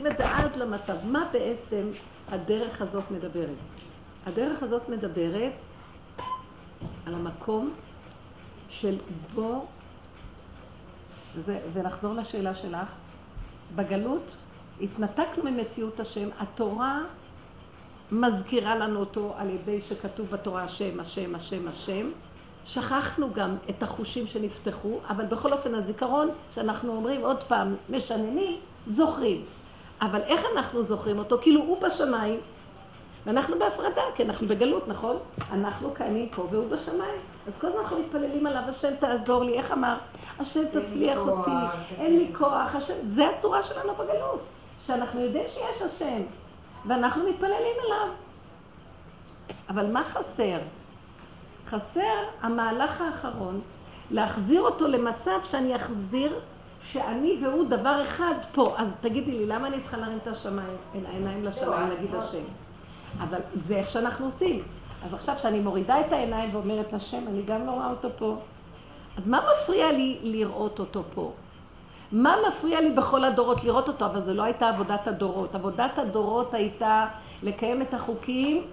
לוקחים את זה עד למצב. מה בעצם הדרך הזאת מדברת? הדרך הזאת מדברת על המקום של בו, זה, ונחזור לשאלה שלך, בגלות התנתקנו ממציאות השם, התורה מזכירה לנו אותו על ידי שכתוב בתורה השם, השם, השם, השם. שכחנו גם את החושים שנפתחו, אבל בכל אופן הזיכרון שאנחנו אומרים עוד פעם, משננים, זוכרים. אבל איך אנחנו זוכרים אותו? כאילו הוא בשמיים, ואנחנו בהפרדה, כי אנחנו בגלות, נכון? אנחנו קיימים פה והוא בשמיים. אז כל הזמן אנחנו מתפללים עליו, השם תעזור לי, איך אמר? השם תצליח אותי, אין לי כוח, השם... זה הצורה שלנו בגלות, שאנחנו יודעים שיש השם, ואנחנו מתפללים אליו. אבל מה חסר? חסר המהלך האחרון, להחזיר אותו למצב שאני אחזיר שאני והוא דבר אחד פה. אז תגידי לי, למה אני צריכה להרים את השמיים, את העיניים לשמיים, להגיד השם? אבל זה איך שאנחנו עושים. אז עכשיו שאני מורידה את העיניים ואומרת השם, אני גם לא רואה אותו פה. אז מה מפריע לי לראות אותו פה? מה מפריע לי בכל הדורות לראות אותו? אבל זו לא הייתה עבודת הדורות. עבודת הדורות הייתה לקיים את החוקים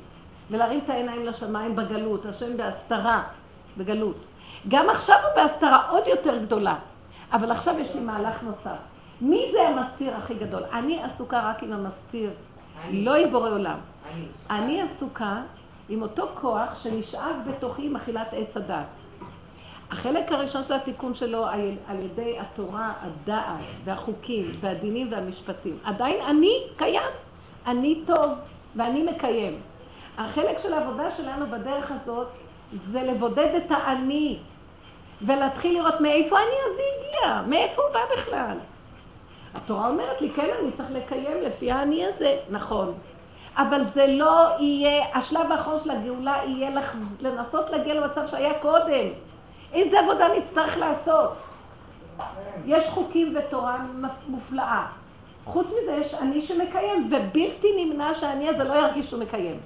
ולהרים את העיניים לשמיים בגלות, השם בהסתרה, בגלות. גם עכשיו הוא בהסתרה עוד יותר גדולה, אבל עכשיו יש לי מהלך נוסף. מי זה המסתיר הכי גדול? אני עסוקה רק עם המסתיר, אני. לא עם בורא עולם. אני. אני עסוקה עם אותו כוח שנשאב בתוכי עם אכילת עץ הדת. החלק הראשון של התיקון שלו על ידי התורה, הדעת והחוקים והדינים והמשפטים. עדיין אני קיים, אני טוב ואני מקיים. החלק של העבודה שלנו בדרך הזאת זה לבודד את האני ולהתחיל לראות מאיפה האני הזה הגיע, מאיפה הוא בא בכלל. התורה אומרת לי, כן, אני צריך לקיים לפי האני הזה, נכון. אבל זה לא יהיה, השלב האחרון של הגאולה יהיה לחז... לנסות להגיע למצב שהיה קודם. איזה עבודה נצטרך לעשות? יש חוקים ותורה מופלאה. חוץ מזה יש אני שמקיים, ובלתי נמנע שאני הזה לא ירגיש שהוא מקיים.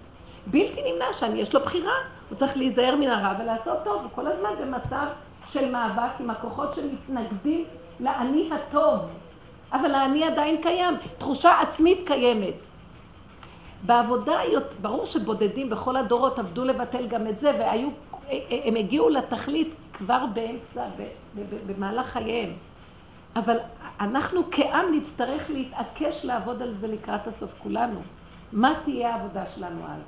בלתי נמנע שאני, יש לו בחירה, הוא צריך להיזהר מן הרע ולעשות טוב, הוא כל הזמן במצב של מאבק עם הכוחות שמתנגדים לאני הטוב, אבל האני עדיין קיים, תחושה עצמית קיימת. בעבודה, ברור שבודדים בכל הדורות עבדו לבטל גם את זה, והיו, הם הגיעו לתכלית כבר באמצע, במהלך חייהם. אבל אנחנו כעם נצטרך להתעקש לעבוד על זה לקראת הסוף כולנו. מה תהיה העבודה שלנו אז?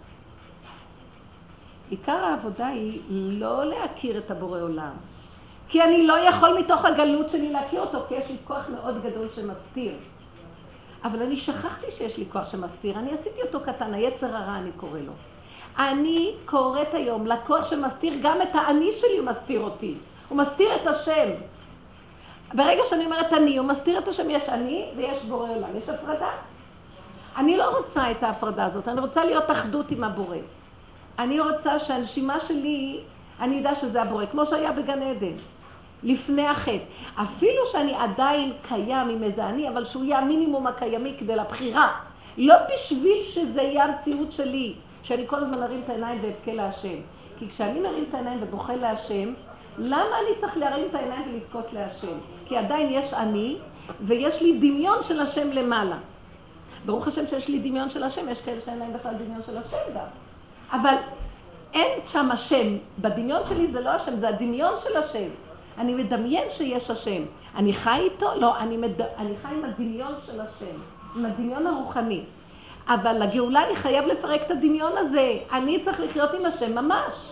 עיקר העבודה היא לא להכיר את הבורא עולם. כי אני לא יכול מתוך הגלות שלי להכיר אותו, כי יש לי כוח מאוד גדול שמסתיר. אבל אני שכחתי שיש לי כוח שמסתיר, אני עשיתי אותו קטן, היצר הרע אני קורא לו. אני קוראת היום לכוח שמסתיר, גם את האני שלי הוא מסתיר אותי. הוא מסתיר את השם. ברגע שאני אומרת אני, הוא מסתיר את השם, יש אני ויש בורא עולם, יש הפרדה. אני לא רוצה את ההפרדה הזאת, אני רוצה להיות אחדות עם הבורא. אני רוצה שהנשימה שלי, אני אדע שזה הבורא, כמו שהיה בגן עדן, לפני החטא. אפילו שאני עדיין קיים עם איזה אני, אבל שהוא יהיה המינימום הקיימי כדי לבחירה. לא בשביל שזה יהיה המציאות שלי, שאני כל הזמן ארים את העיניים ואבכה להשם. כי כשאני מרים את העיניים ובוכה להשם, למה אני צריך להרים את העיניים ולבכות להשם? כי עדיין יש אני, ויש לי דמיון של השם למעלה. ברוך השם שיש לי דמיון של השם, יש כאלה שאין להם בכלל דמיון של השם גם. אבל אין שם השם. בדמיון שלי זה לא השם, זה הדמיון של השם. אני מדמיין שיש השם. אני חי איתו? לא, אני, מד... אני חי עם הדמיון של השם, עם הדמיון הרוחני. אבל לגאולה אני חייב לפרק את הדמיון הזה. אני צריך לחיות עם השם ממש.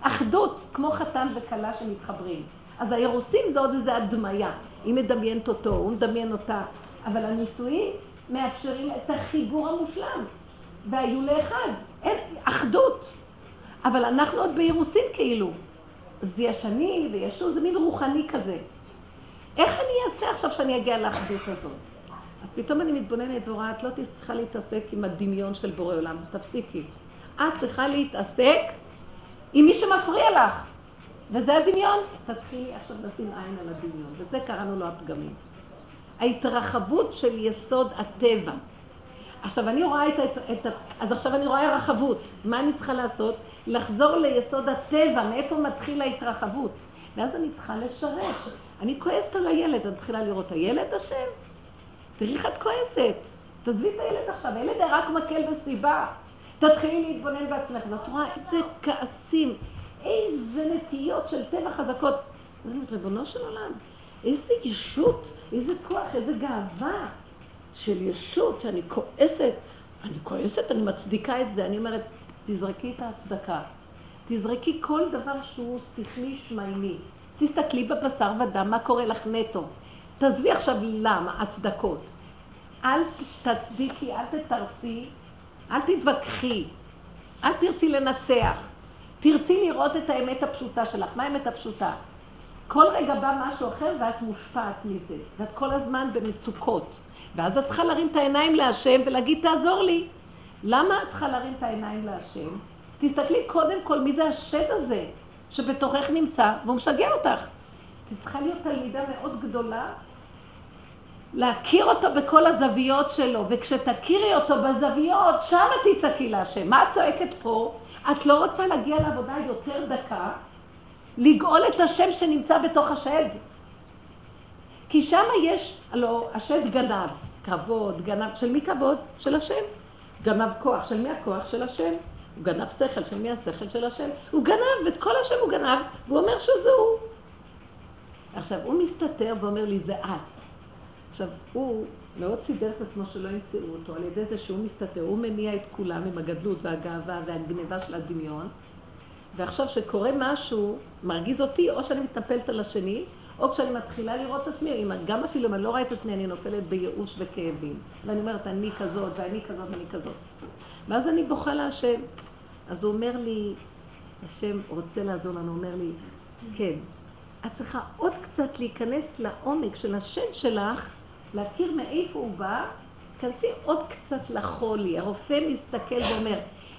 אחדות, כמו חתן וכלה שמתחברים. אז האירוסים זה עוד איזה הדמיה. היא מדמיינת אותו, הוא מדמיין אותה. אבל הנישואים מאפשרים את החיבור המושלם. והיו לאחד. אין, אחדות. אבל אנחנו עוד באירוסין כאילו. אז יש אני ויש הוא, זה מין רוחני כזה. איך אני אעשה עכשיו שאני אגיע לאחדות הזאת? אז פתאום אני מתבוננת ורואה, את לא צריכה להתעסק עם הדמיון של בורא עולם, תפסיקי. את צריכה להתעסק עם מי שמפריע לך. וזה הדמיון. תתחילי עכשיו לשים עין על הדמיון, וזה קראנו לו הפגמים. ההתרחבות של יסוד הטבע. עכשיו אני רואה את, את, את... אז עכשיו אני רואה רחבות. מה אני צריכה לעשות? לחזור ליסוד הטבע, מאיפה מתחיל ההתרחבות. ואז אני צריכה לשרת. אני כועסת על הילד, אני מתחילה לראות, הילד אשם? תראי איך את כועסת. תעזבי את הילד עכשיו, הילד רק מקל בסיבה. תתחילי להתבונן בעצמך. ואת רואה איזה כעסים, איזה נטיות של טבע חזקות. אני אומרת, ריבונו של עולם, איזה ישות, איזה כוח, איזה גאווה של ישות שאני כועסת. אני כועסת, אני מצדיקה את זה. אני אומרת, תזרקי את ההצדקה. תזרקי כל דבר שהוא שכלי שמיימי. תסתכלי בבשר ודם, מה קורה לך נטו. תעזבי עכשיו למה, הצדקות. אל תצדיקי, אל תתרצי, אל תתווכחי, אל תרצי לנצח. תרצי לראות את האמת הפשוטה שלך. מה האמת הפשוטה? כל רגע בא משהו אחר ואת מושפעת מזה, ואת כל הזמן במצוקות. ואז את צריכה להרים את העיניים להשם ולהגיד, תעזור לי. למה את צריכה להרים את העיניים להשם? תסתכלי קודם כל מי זה השד הזה שבתוכך נמצא והוא משגע אותך. את צריכה להיות תלמידה מאוד גדולה, להכיר אותו בכל הזוויות שלו, וכשתכירי אותו בזוויות, שם תצעקי להשם. מה את צועקת פה? את לא רוצה להגיע לעבודה יותר דקה, לגאול את השם שנמצא בתוך השד. כי שם יש, הלוא השד גנב, כבוד, גנב, של מי כבוד? של השם. גנב כוח, של מי הכוח? של השם. הוא גנב שכל, של מי השכל? של השם. הוא גנב, את כל השם הוא גנב, והוא אומר שזה הוא. עכשיו, הוא מסתתר ואומר לי, זה את. עכשיו, הוא מאוד סידר את עצמו שלא ימצאו אותו על ידי זה שהוא מסתתר, הוא מניע את כולם עם הגדלות והגאווה והגניבה של הדמיון. ועכשיו שקורה משהו, מרגיז אותי, או שאני מתנפלת על השני, או כשאני מתחילה לראות את עצמי, גם אפילו אם אני לא רואה את עצמי, אני נופלת בייאוש וכאבים. ואני אומרת, אני כזאת, ואני כזאת, ואני כזאת. ואז אני בוכה להשם. אז הוא אומר לי, השם רוצה לעזור לנו, הוא אומר לי, כן, את צריכה עוד קצת להיכנס לעומק של השם שלך, להכיר מאיפה הוא בא, תכנסי עוד קצת לחולי. הרופא מסתכל ואומר,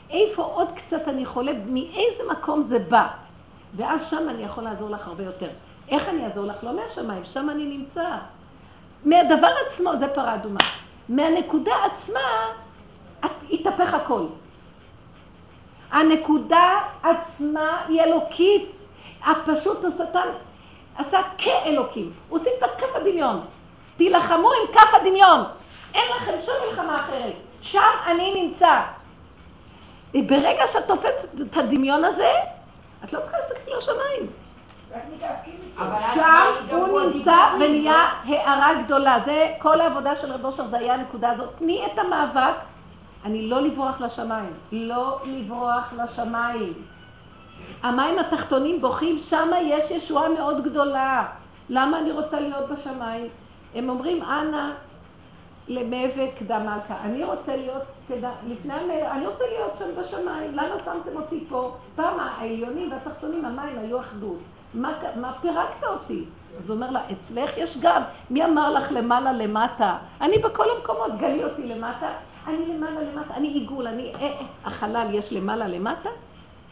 איפה עוד קצת אני חולה, מאיזה מקום זה בא? ואז שם אני יכול לעזור לך הרבה יותר. איך אני אעזור לך? לא מהשמיים, שם אני נמצא. מהדבר עצמו, זה פרה אדומה. מהנקודה עצמה, התהפך הכל. הנקודה עצמה היא אלוקית. הפשוט השטן עשה כאלוקים. הוא הוסיף את הכף הדמיון. תילחמו עם כף הדמיון. אין לכם שום מלחמה אחרת. שם אני נמצא. ברגע שאת תופסת את הדמיון הזה, את לא צריכה להסתכל לשמיים. שם הוא נמצא ונהיה הערה גדולה. זה כל העבודה של רב אושר, זה היה הנקודה הזאת. תני את המאבק. אני לא לברוח לשמיים. לא לברוח לשמיים. המים התחתונים בוכים, שם יש ישועה מאוד גדולה. למה אני רוצה להיות בשמיים? הם אומרים, אנא למאבק קדם מלכה. אני רוצה להיות, לפני המאבק, אני רוצה להיות שם בשמיים. למה שמתם אותי פה? פעם העליונים והתחתונים, המים היו אחדות. מה, מה פירקת אותי? אז הוא אומר לה, אצלך יש גם. מי אמר לך למעלה למטה? אני בכל המקומות, גלי אותי למטה. אני למעלה למטה, אני עיגול, אני... אה, אה, החלל יש למעלה למטה?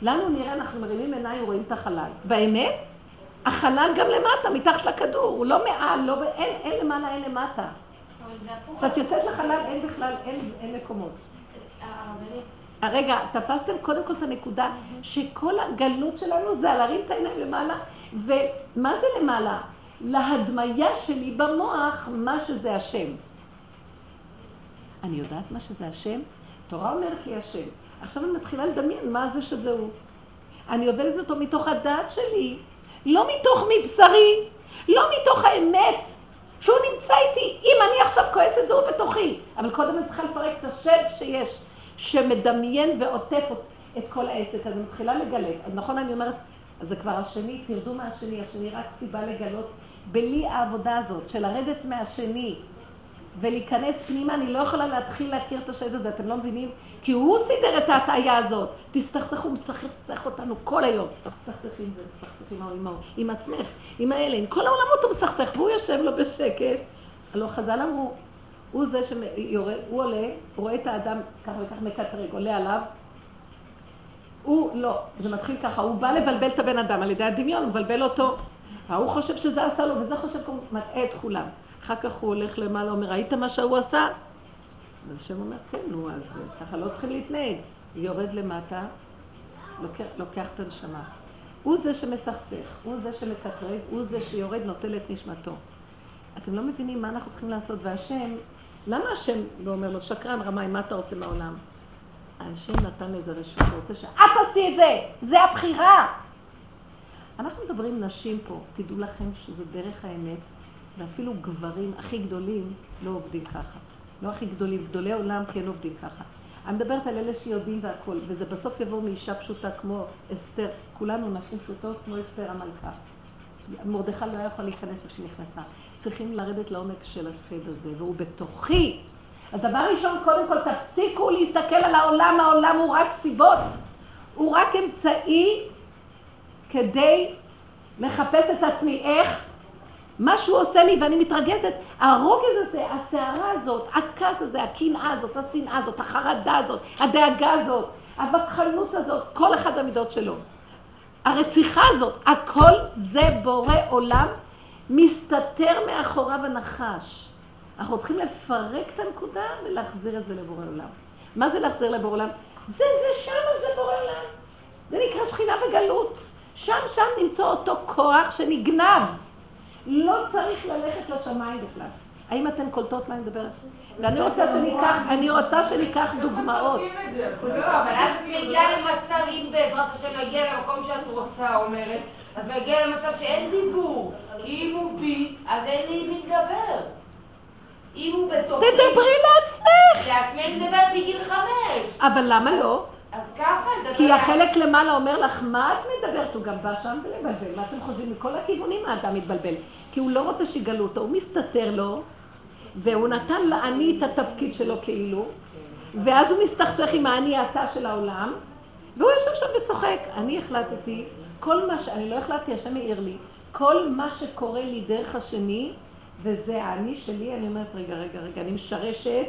לנו נראה, אנחנו מרימים עיניים ורואים את החלל. באמת, החלל גם למטה, מתחת לכדור, הוא לא מעל, לא, אין, אין למעלה, אין למטה. כשאת יוצאת לחלל, אין בכלל, אין, אין מקומות. רגע, תפסתם קודם כל את הנקודה שכל הגלות שלנו זה על להרים את העיניים למעלה, ומה זה למעלה? להדמיה שלי במוח מה שזה השם. אני יודעת מה שזה השם? תורה אומרת לי השם. עכשיו אני מתחילה לדמיין מה זה שזה הוא. אני עובדת אותו מתוך הדעת שלי, לא מתוך מבשרי, לא מתוך האמת, שהוא נמצא איתי. אם אני עכשיו כועסת זה הוא בתוכי, אבל קודם אני צריכה לפרק את השד שיש, שמדמיין ועוטף את כל העסק, אני מתחילה לגלות. אז נכון אני אומרת, זה כבר השני, תרדו מהשני, השני רק סיבה לגלות. בלי העבודה הזאת של לרדת מהשני ולהיכנס פנימה, אני לא יכולה להתחיל להכיר את השד הזה, אתם לא מבינים? כי הוא סידר את ההטעיה הזאת. תסתכסכו, מסכסך אותנו כל היום. תסתכסך עם זה, תסתכסך עם ההוא, עם עצמך, עם האלה, עם כל העולמות הוא מסכסך, והוא יושב לו בשקט. הלוא חז"ל אמרו, הוא זה שיורד, הוא עולה, הוא רואה את האדם ככה וככה מקטרג, עולה עליו. הוא לא, זה מתחיל ככה, הוא בא לבלבל את הבן אדם על ידי הדמיון, הוא מבלבל אותו. ההוא חושב שזה עשה לו, וזה חושב שהוא מטעה את כולם. אחר כך הוא הולך למעלה, אומר, ראית מה שהוא עשה? והשם אומר, כן, נו, אז ככה לא צריכים להתנהג. יורד למטה, לוקח, לוקח את הנשמה. הוא זה שמסכסך, הוא זה שמקטרג, הוא זה שיורד, נוטל את נשמתו. אתם לא מבינים מה אנחנו צריכים לעשות, והשם למה השם לא אומר לו, שקרן רמאי, מה אתה רוצה מהעולם? השם נתן לזה רשות, הוא רוצה שאת תעשי את זה, זה הבחירה. אנחנו מדברים נשים פה, תדעו לכם שזו דרך האמת, ואפילו גברים הכי גדולים לא עובדים ככה. לא הכי גדולים, גדולי עולם כן עובדים ככה. אני מדברת על אלה שיודעים והכול, וזה בסוף יבוא מאישה פשוטה כמו אסתר, כולנו נשים פשוטות כמו אסתר המלכה. מרדכי לא היה יכול להיכנס איך שנכנסה. צריכים לרדת לעומק של השד הזה, והוא בתוכי. אז דבר ראשון, קודם כל, תפסיקו להסתכל על העולם, העולם הוא רק סיבות. הוא רק אמצעי כדי לחפש את עצמי. איך? מה שהוא עושה לי ואני מתרגזת, הרוגז הזה, הסערה הזאת, הכעס הזה, הקנאה הזאת, השנאה הזאת, החרדה הזאת, הדאגה הזאת, הווכחנות הזאת, כל אחד במידות שלו. הרציחה הזאת, הכל זה בורא עולם, מסתתר מאחוריו הנחש. אנחנו צריכים לפרק את הנקודה ולהחזיר את זה לבורא עולם. מה זה להחזיר לבורא עולם? זה, זה, שם זה בורא עולם. זה נקרא שכינה בגלות. שם, שם נמצא אותו כוח שנגנב. לא צריך ללכת לשמיים בכלל. האם אתן קולטות מה אני מדברת? ואני רוצה שניקח, אני רוצה שניקח דוגמאות. לא, אבל אז את מגיעה למצב, אם בעזרת השם נגיע למקום שאת רוצה, אומרת, אז נגיע למצב שאין דיבור. אם הוא בי, אז אין לי מי לדבר. אם הוא בתוכי... תדברי לעצמך. לעצמי אני מדברת מגיל חמש. אבל למה לא? אז ככה, לדבר... כי החלק למעלה אומר לך, מה את מדברת? הוא גם בא שם ולבלבל. מה אתם חושבים? מכל הכיוונים האדם מתבלבל. כי הוא לא רוצה שיגלו אותו, הוא מסתתר לו, והוא נתן לאני את התפקיד שלו כאילו, ואז הוא מסתכסך עם האני אתה של העולם, והוא יושב שם וצוחק. אני החלטתי, כל מה ש... אני לא החלטתי, השם העיר לי, כל מה שקורה לי דרך השני, וזה האני שלי, אני אומרת, רגע, רגע, רגע, אני משרשת.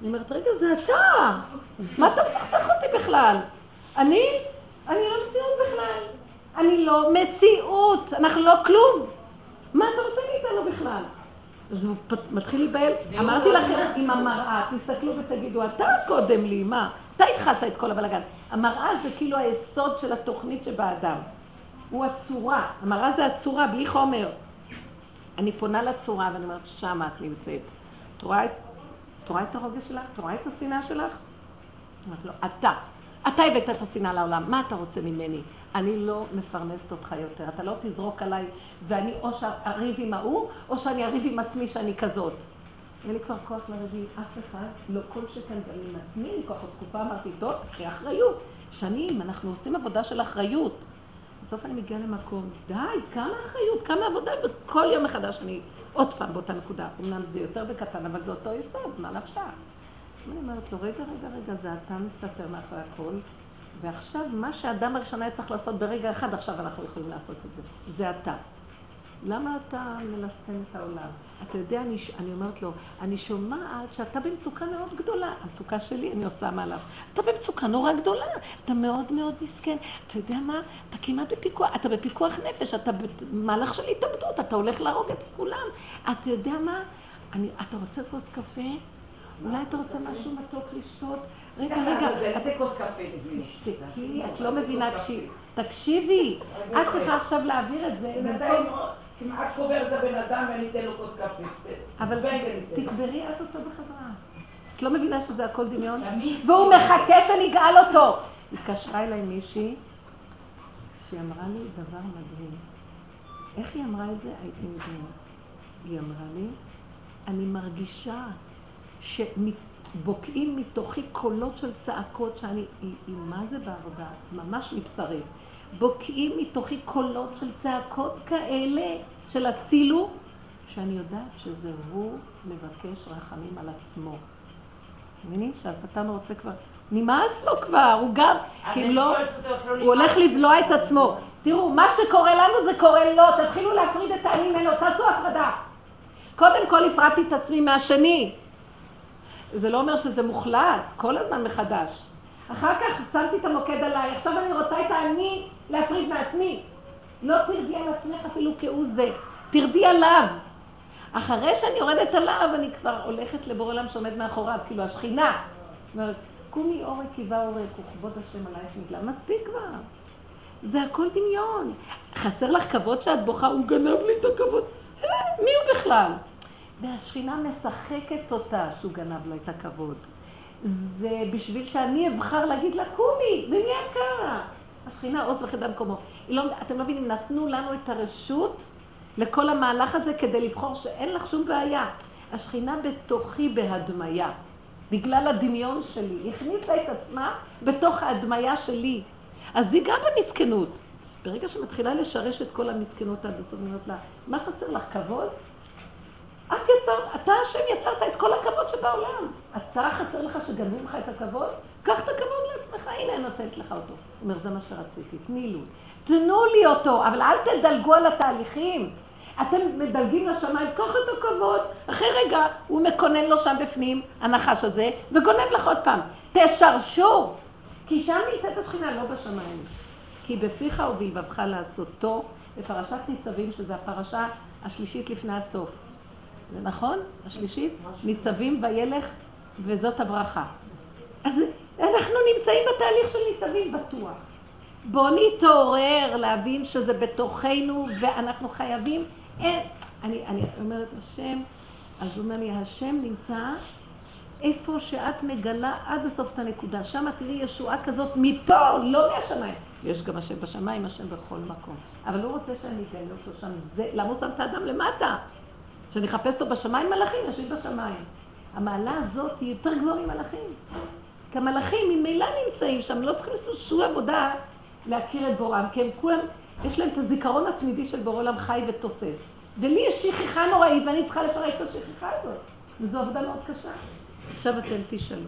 אני אומרת, רגע, זה אתה. מה אתה מסכסך אותי בכלל? אני? אני לא מציאות בכלל. אני לא מציאות, אנחנו לא כלום. מה אתה רוצה מאיתנו בכלל? אז הוא מתחיל להיבהל. אמרתי לכם, עם המראה, תסתכלו ותגידו, אתה קודם לי, מה? אתה התחלת את כל הבלאגן. המראה זה כאילו היסוד של התוכנית שבאדם. הוא הצורה. המראה זה הצורה, בלי חומר. אני פונה לצורה ואני אומרת, שם את נמצאת. את רואה את, את רואה את הרוגש שלך? את רואה את השנאה שלך? אמרת לו, אתה. אתה הבאת את השנאה לעולם, מה אתה רוצה ממני? אני לא מפרנסת אותך יותר, אתה לא תזרוק עליי ואני או שאריב עם ההוא, או שאני אריב עם עצמי שאני כזאת. אין לי כבר כוח לריב עם אף אחד, לא כל שכן גם עם עצמי, אני כוח תקופה אמרתי, טוב, תקחי אחריות. שנים, אנחנו עושים עבודה של אחריות. בסוף אני מגיעה למקום, די, כמה אחריות, כמה עבודה, וכל יום מחדש אני עוד פעם באותה נקודה. אמנם זה יותר בקטן, אבל זה אותו יסוד, מה נפשך? אני אומרת לו, רגע, רגע, רגע, זה אתה מסתתר מאחורי הכל, ועכשיו מה שהאדם הראשון היה צריך לעשות ברגע אחד, עכשיו אנחנו יכולים לעשות את זה. זה אתה. למה אתה מלסטם את העולם? אתה יודע, אני, אני אומרת לו, אני שומעת שאתה במצוקה מאוד גדולה. המצוקה שלי, אני עושה מעליו. אתה במצוקה נורא גדולה, אתה מאוד מאוד מסכן. אתה יודע מה? אתה כמעט בפיקוח, אתה בפיקוח נפש, אתה במהלך של התאבדות, אתה הולך להרוג את כולם. אתה יודע מה? אני, אתה רוצה כוס קפה? אולי אתה רוצה משהו מתוק לשתות? רגע, רגע. איזה כוס קפה? תשתקי, את לא מבינה, תקשיבי. את צריכה עכשיו להעביר את זה. כמעט קובר את הבן אדם ואני אתן לו כוס קפה. אבל תקברי את אותו בחזרה. את לא מבינה שזה הכל דמיון? והוא מחכה שנגאל אותו. התקשרה אליי מישהי שהיא אמרה לי דבר מדהים. איך היא אמרה את זה? הייתי מבינה. היא אמרה לי, אני מרגישה שבוקעים מתוכי קולות של צעקות שאני, היא, היא מה זה בעבודה? ממש מבשרי. בוקעים מתוכי קולות של צעקות כאלה של הצילו, שאני יודעת שזה הוא מבקש רחמים על עצמו. מבינים? שהשטן רוצה כבר, נמאס לו כבר, הוא גם, כי אם לא, הוא הולך לבלוע את עצמו. תראו, מה שקורה לנו זה קורה לו, תתחילו להפריד את העני ממנו, תעשו הפרדה. קודם כל הפרדתי את עצמי מהשני. זה לא אומר שזה מוחלט, כל הזמן מחדש. אחר כך שמתי את המוקד עליי, עכשיו אני רוצה את האני להפריד מעצמי. לא תרדי על עצמך אפילו כהוא זה, תרדי עליו. אחרי שאני יורדת עליו, אני כבר הולכת לבורא עולם שעומד מאחוריו, כאילו השכינה. אומרת, קומי אורי קיבה אורי, וכבוד השם עלייך נגלה. מספיק כבר. זה הכל דמיון. חסר לך כבוד שאת בוכה, הוא גנב לי את הכבוד. מי הוא בכלל? והשכינה משחקת אותה שהוא גנב לו את הכבוד. זה בשביל שאני אבחר להגיד לה, קומי, ומי יקרה? השכינה עוז וחדה במקומו. לא, אתם לא מבינים, נתנו לנו את הרשות לכל המהלך הזה כדי לבחור שאין לך שום בעיה. השכינה בתוכי בהדמיה, בגלל הדמיון שלי. היא הכניסה את עצמה בתוך ההדמיה שלי. אז היא גם במסכנות. ברגע שמתחילה לשרש את כל המסכנות הסוף, אומרת לה, מה חסר לך? כבוד? את יצרת, אתה השם יצרת את כל הכבוד שבעולם. אתה חסר לך שגנבו לך את הכבוד? קח את הכבוד לעצמך, הנה אני נותנת לך אותו. הוא אומר, זה מה שרציתי, תני לו. תנו לי אותו, אבל אל תדלגו על התהליכים. אתם מדלגים לשמיים, קח את הכבוד. אחרי רגע, הוא מקונן לו שם בפנים, הנחש הזה, וגונב לך עוד פעם. תשרשו, כי שם נמצאת השכינה, לא בשמיים. כי בפיך ובלבבך לעשותו, בפרשת ניצבים, שזו הפרשה השלישית לפני הסוף. זה נכון? השלישית? ניצבים וילך, וזאת הברכה. אז אנחנו נמצאים בתהליך של ניצבים בטוח. בואו נתעורר להבין שזה בתוכנו ואנחנו חייבים, אין, אני, אני אומרת השם, אז הוא אומר לי, השם נמצא איפה שאת מגלה עד הסוף את הנקודה. שם תראי ישועה כזאת מפה, לא מהשמיים. יש גם השם בשמיים, השם בכל מקום. אבל הוא רוצה שאני אגלה אותו שם. זה, למה הוא שם את האדם למטה? שאני אחפש אותו בשמיים, מלאכים יושבים בשמיים. המעלה הזאת היא יותר גבוהה ממלאכים. כי המלאכים ממילא נמצאים שם, לא צריכים לעשות שום עבודה להכיר את בורם, כי הם כולם, יש להם את הזיכרון התמידי של בורא עולם חי ותוסס. ולי יש שכחה נוראית ואני צריכה לפרק את השכחה הזאת. וזו עבודה מאוד קשה. עכשיו אתם תשאלו.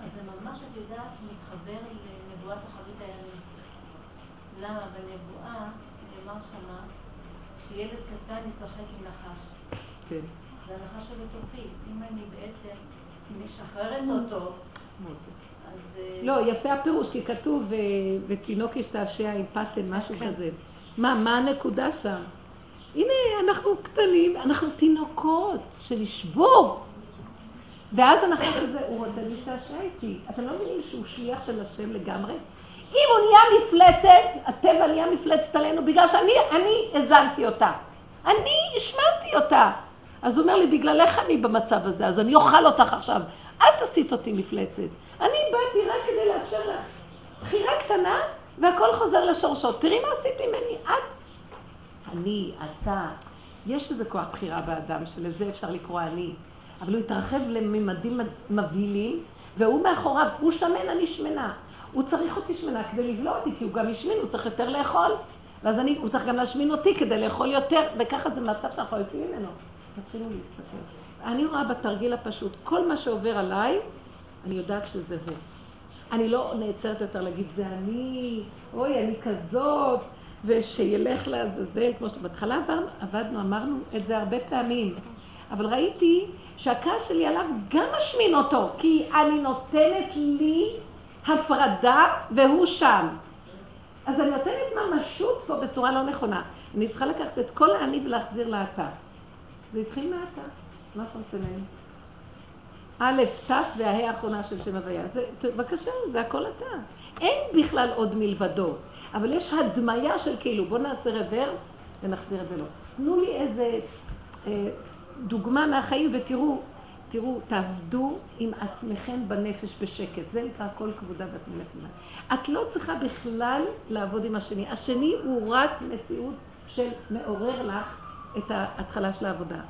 אז זה ממש, את יודעת, מתחבר לנבואת אחרית הימים. למה? בנבואה נאמר שמה שילד קטן ישחק עם נחש. כן. זה הנחש שבתוכי. אם אני בעצם משחררת אותו, אז... אה, לא, יפה הפירוש, כי כתוב, אה, ותינוק ישתעשע עם פטן, משהו כן. כזה. מה, מה הנקודה שם? הנה, אנחנו קטנים, אנחנו תינוקות של לשבור. ואז הנחש הזה, הוא רוצה להשתעשע איתי. אתם לא מבינים שהוא שליח של השם לגמרי? אם הוא נהיה מפלצת, הטבע נהיה מפלצת עלינו בגלל שאני אני הזנתי אותה. אני השמעתי אותה. אז הוא אומר לי, בגללך אני במצב הזה, אז אני אוכל אותך עכשיו. את עשית אותי מפלצת. אני באתי רק כדי לאפשר לך בחירה קטנה, והכל חוזר לשורשות. תראי מה עשית ממני, את. אני, אתה. יש איזה כוח בחירה באדם, שלזה אפשר לקרוא אני. אבל הוא התרחב לממדים מבהילים, והוא מאחוריו, הוא שמן, אני שמנה. הוא צריך אותי שמנה כדי לבלוע אותי, כי הוא גם השמין, הוא צריך יותר לאכול. ואז אני, הוא צריך גם להשמין אותי כדי לאכול יותר, וככה זה מצב שאנחנו יוצאים ממנו. תתחילו להסתכל. אני רואה בתרגיל הפשוט, כל מה שעובר עליי, אני יודעת שזה הוא. אני לא נעצרת יותר להגיד, זה אני, אוי, אני כזאת, ושילך לעזאזל, כמו שבהתחלה עבדנו, אמרנו את זה הרבה פעמים. אבל ראיתי שהכעס שלי עליו גם משמין אותו, כי אני נותנת לי הפרדה והוא שם. אז אני נותנת ממשות פה בצורה לא נכונה. אני צריכה לקחת את כל האני ולהחזיר לאתה. זה התחיל מאתה. מה אתה רוצה מהם? א', ת' וההא האחרונה של שם הוויה. זה, בבקשה, זה הכל אתה. אין בכלל עוד מלבדו. אבל יש הדמיה של כאילו, בואו נעשה רוורס ונחזיר את זה לו. תנו לי איזה אה, דוגמה מהחיים ותראו, תראו, תעבדו עם עצמכם בנפש בשקט. זה נקרא כל כבודה ואת מלך את לא צריכה בכלל לעבוד עם השני. השני הוא רק מציאות של מעורר לך את ההתחלה של העבודה.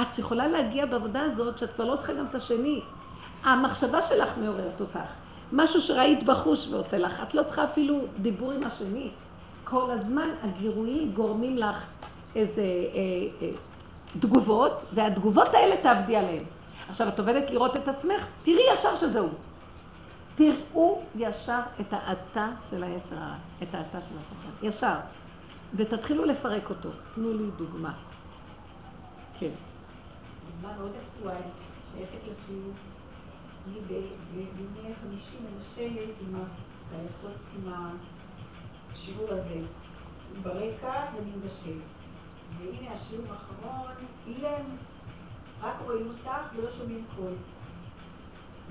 את יכולה להגיע בעבודה הזאת שאת כבר לא צריכה גם את השני. המחשבה שלך מעוררת אותך. משהו שראית בחוש ועושה לך. את לא צריכה אפילו דיבור עם השני. כל הזמן הגירויים גורמים לך איזה אה, אה, תגובות, והתגובות האלה תעבדי עליהן. עכשיו, את עובדת לראות את עצמך, תראי ישר שזהו. תראו ישר את האתה של היצר הרע, את האתה של הסוכן, ישר. ותתחילו לפרק אותו. תנו לי דוגמה. כן. דוגמה מאוד אקטואלית, שייכת לשיעור. אני בימי חמישי מנשלת עם השיעור הזה. ברקע מבשל. והנה השיעור האחרון, אילן, רק רואים אותך ולא שומעים קול.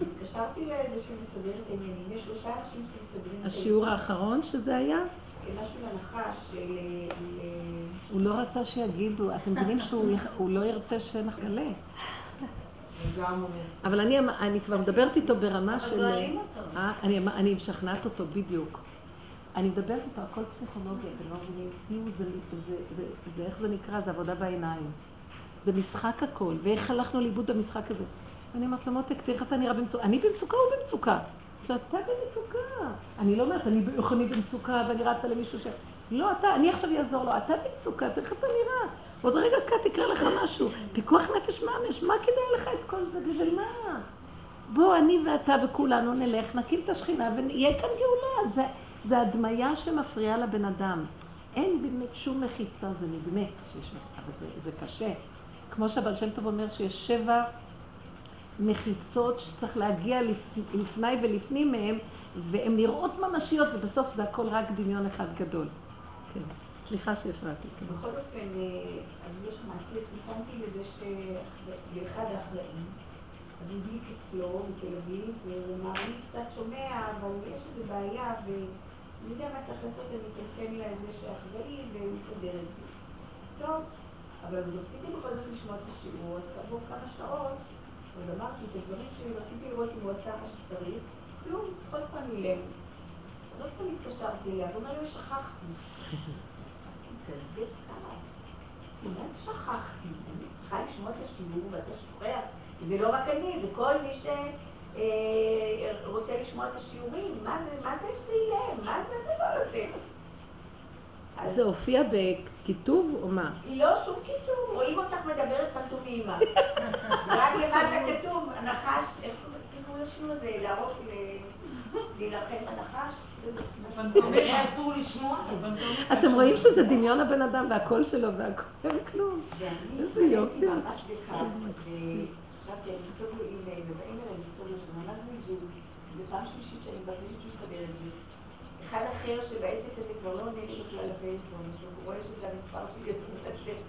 התקשרתי לאיזה שמסדר את העניינים, יש שלושה אנשים שמסדרים את העניינים. השיעור האחרון שזה היה? משהו לנחש, של... ל- הוא לא רצה שיגידו, אתם מבינים שהוא לא ירצה. לגמרי. אבל אני, אני כבר מדברת איתו ברמה אבל של... גואלים אותו. אה, אני, אני משכנעת אותו בדיוק. אני מדברת איתו, הכל פסיכולוגיה, אתם לא מבינים? תהיו, זה, זה, זה, זה, איך זה נקרא? זה עבודה בעיניים. זה משחק הכל, ואיך הלכנו לאיבוד במשחק הזה. ואני אומרת לו, מותק, תראה איך אתה נראה במצוקה. אני במצוקה, הוא במצוקה. אמרתי לו, אתה במצוקה. אני לא אומרת, אני, איך אני במצוקה ואני רצה למישהו ש... לא, אתה, אני עכשיו אעזור לו, אתה במצוקה, תראה איך אתה נראה. עוד רגע קט יקרה לך משהו. פיקוח נפש ממש, מה כדאי לך את כל זה? בשביל מה? בוא, אני ואתה וכולנו נלך, נקים את השכינה ויהיה כאן גאולה. זה, זה הדמיה שמפריעה לבן אדם. אין באמת שום מחיצה, זה נדמה שיש מחיצה, אבל זה, זה קשה. כמו שהבעל שם טוב אומר שיש שבע מחיצות שצריך להגיע לפ, לפני ולפנים מהם, והן נראות ממשיות, ובסוף זה הכל רק דמיון אחד גדול. כן. סליחה שהפרעתי. כן. בכל אופן, אה, אז יש מעטפת, ניתנתי לזה שלאחד האחראים, אז הוא הדליק אצלו בתל אביב, והוא אמר, אני קצת שומע, אבל יש איזו בעיה, ואני יודע מה צריך לעשות, אני אתן לזה שאחראי, והוא יסדר את זה. טוב, אבל רציתי בכל זאת לשמוע את השיעור, אז כעבור כמה שעות, עוד אמרתי את הדברים שרציתי לראות אם הוא עשה מה שצריך, כלום, עוד פעם אילם. אז עוד פעם התקשרתי אליה, והוא אומר לי, שכחתי. כזה קר. אולי שכחתי, אני צריכה לשמוע את השיעור ואתה שוכח. זה לא רק אני, זה כל מי שרוצה לשמוע את השיעורים. מה זה, מה זה שזה יהיה? מה זה הדבר הזה? אז זה הופיע בכיתוב או מה? לא שום כיתוב, רואים אותך מדברת פנטומימה. רק למטה כתוב, הנחש, איך קוראים לשיעור הזה? להרוג, להילחם בנחש? אסור לשמוע. אתם רואים שזה דמיון הבן אדם והקול שלו והכל, אין כלום. איזה יופי, אני אליי שזה ממש זלזול. זה פעם שלישית שאני מבקשת שהוא יסדר את זה. אחד אחר שבעסק הזה כבר לא עונה לי בכלל לפלאפון, שהוא רואה שזה המספר שלי, אז הוא מתקשר.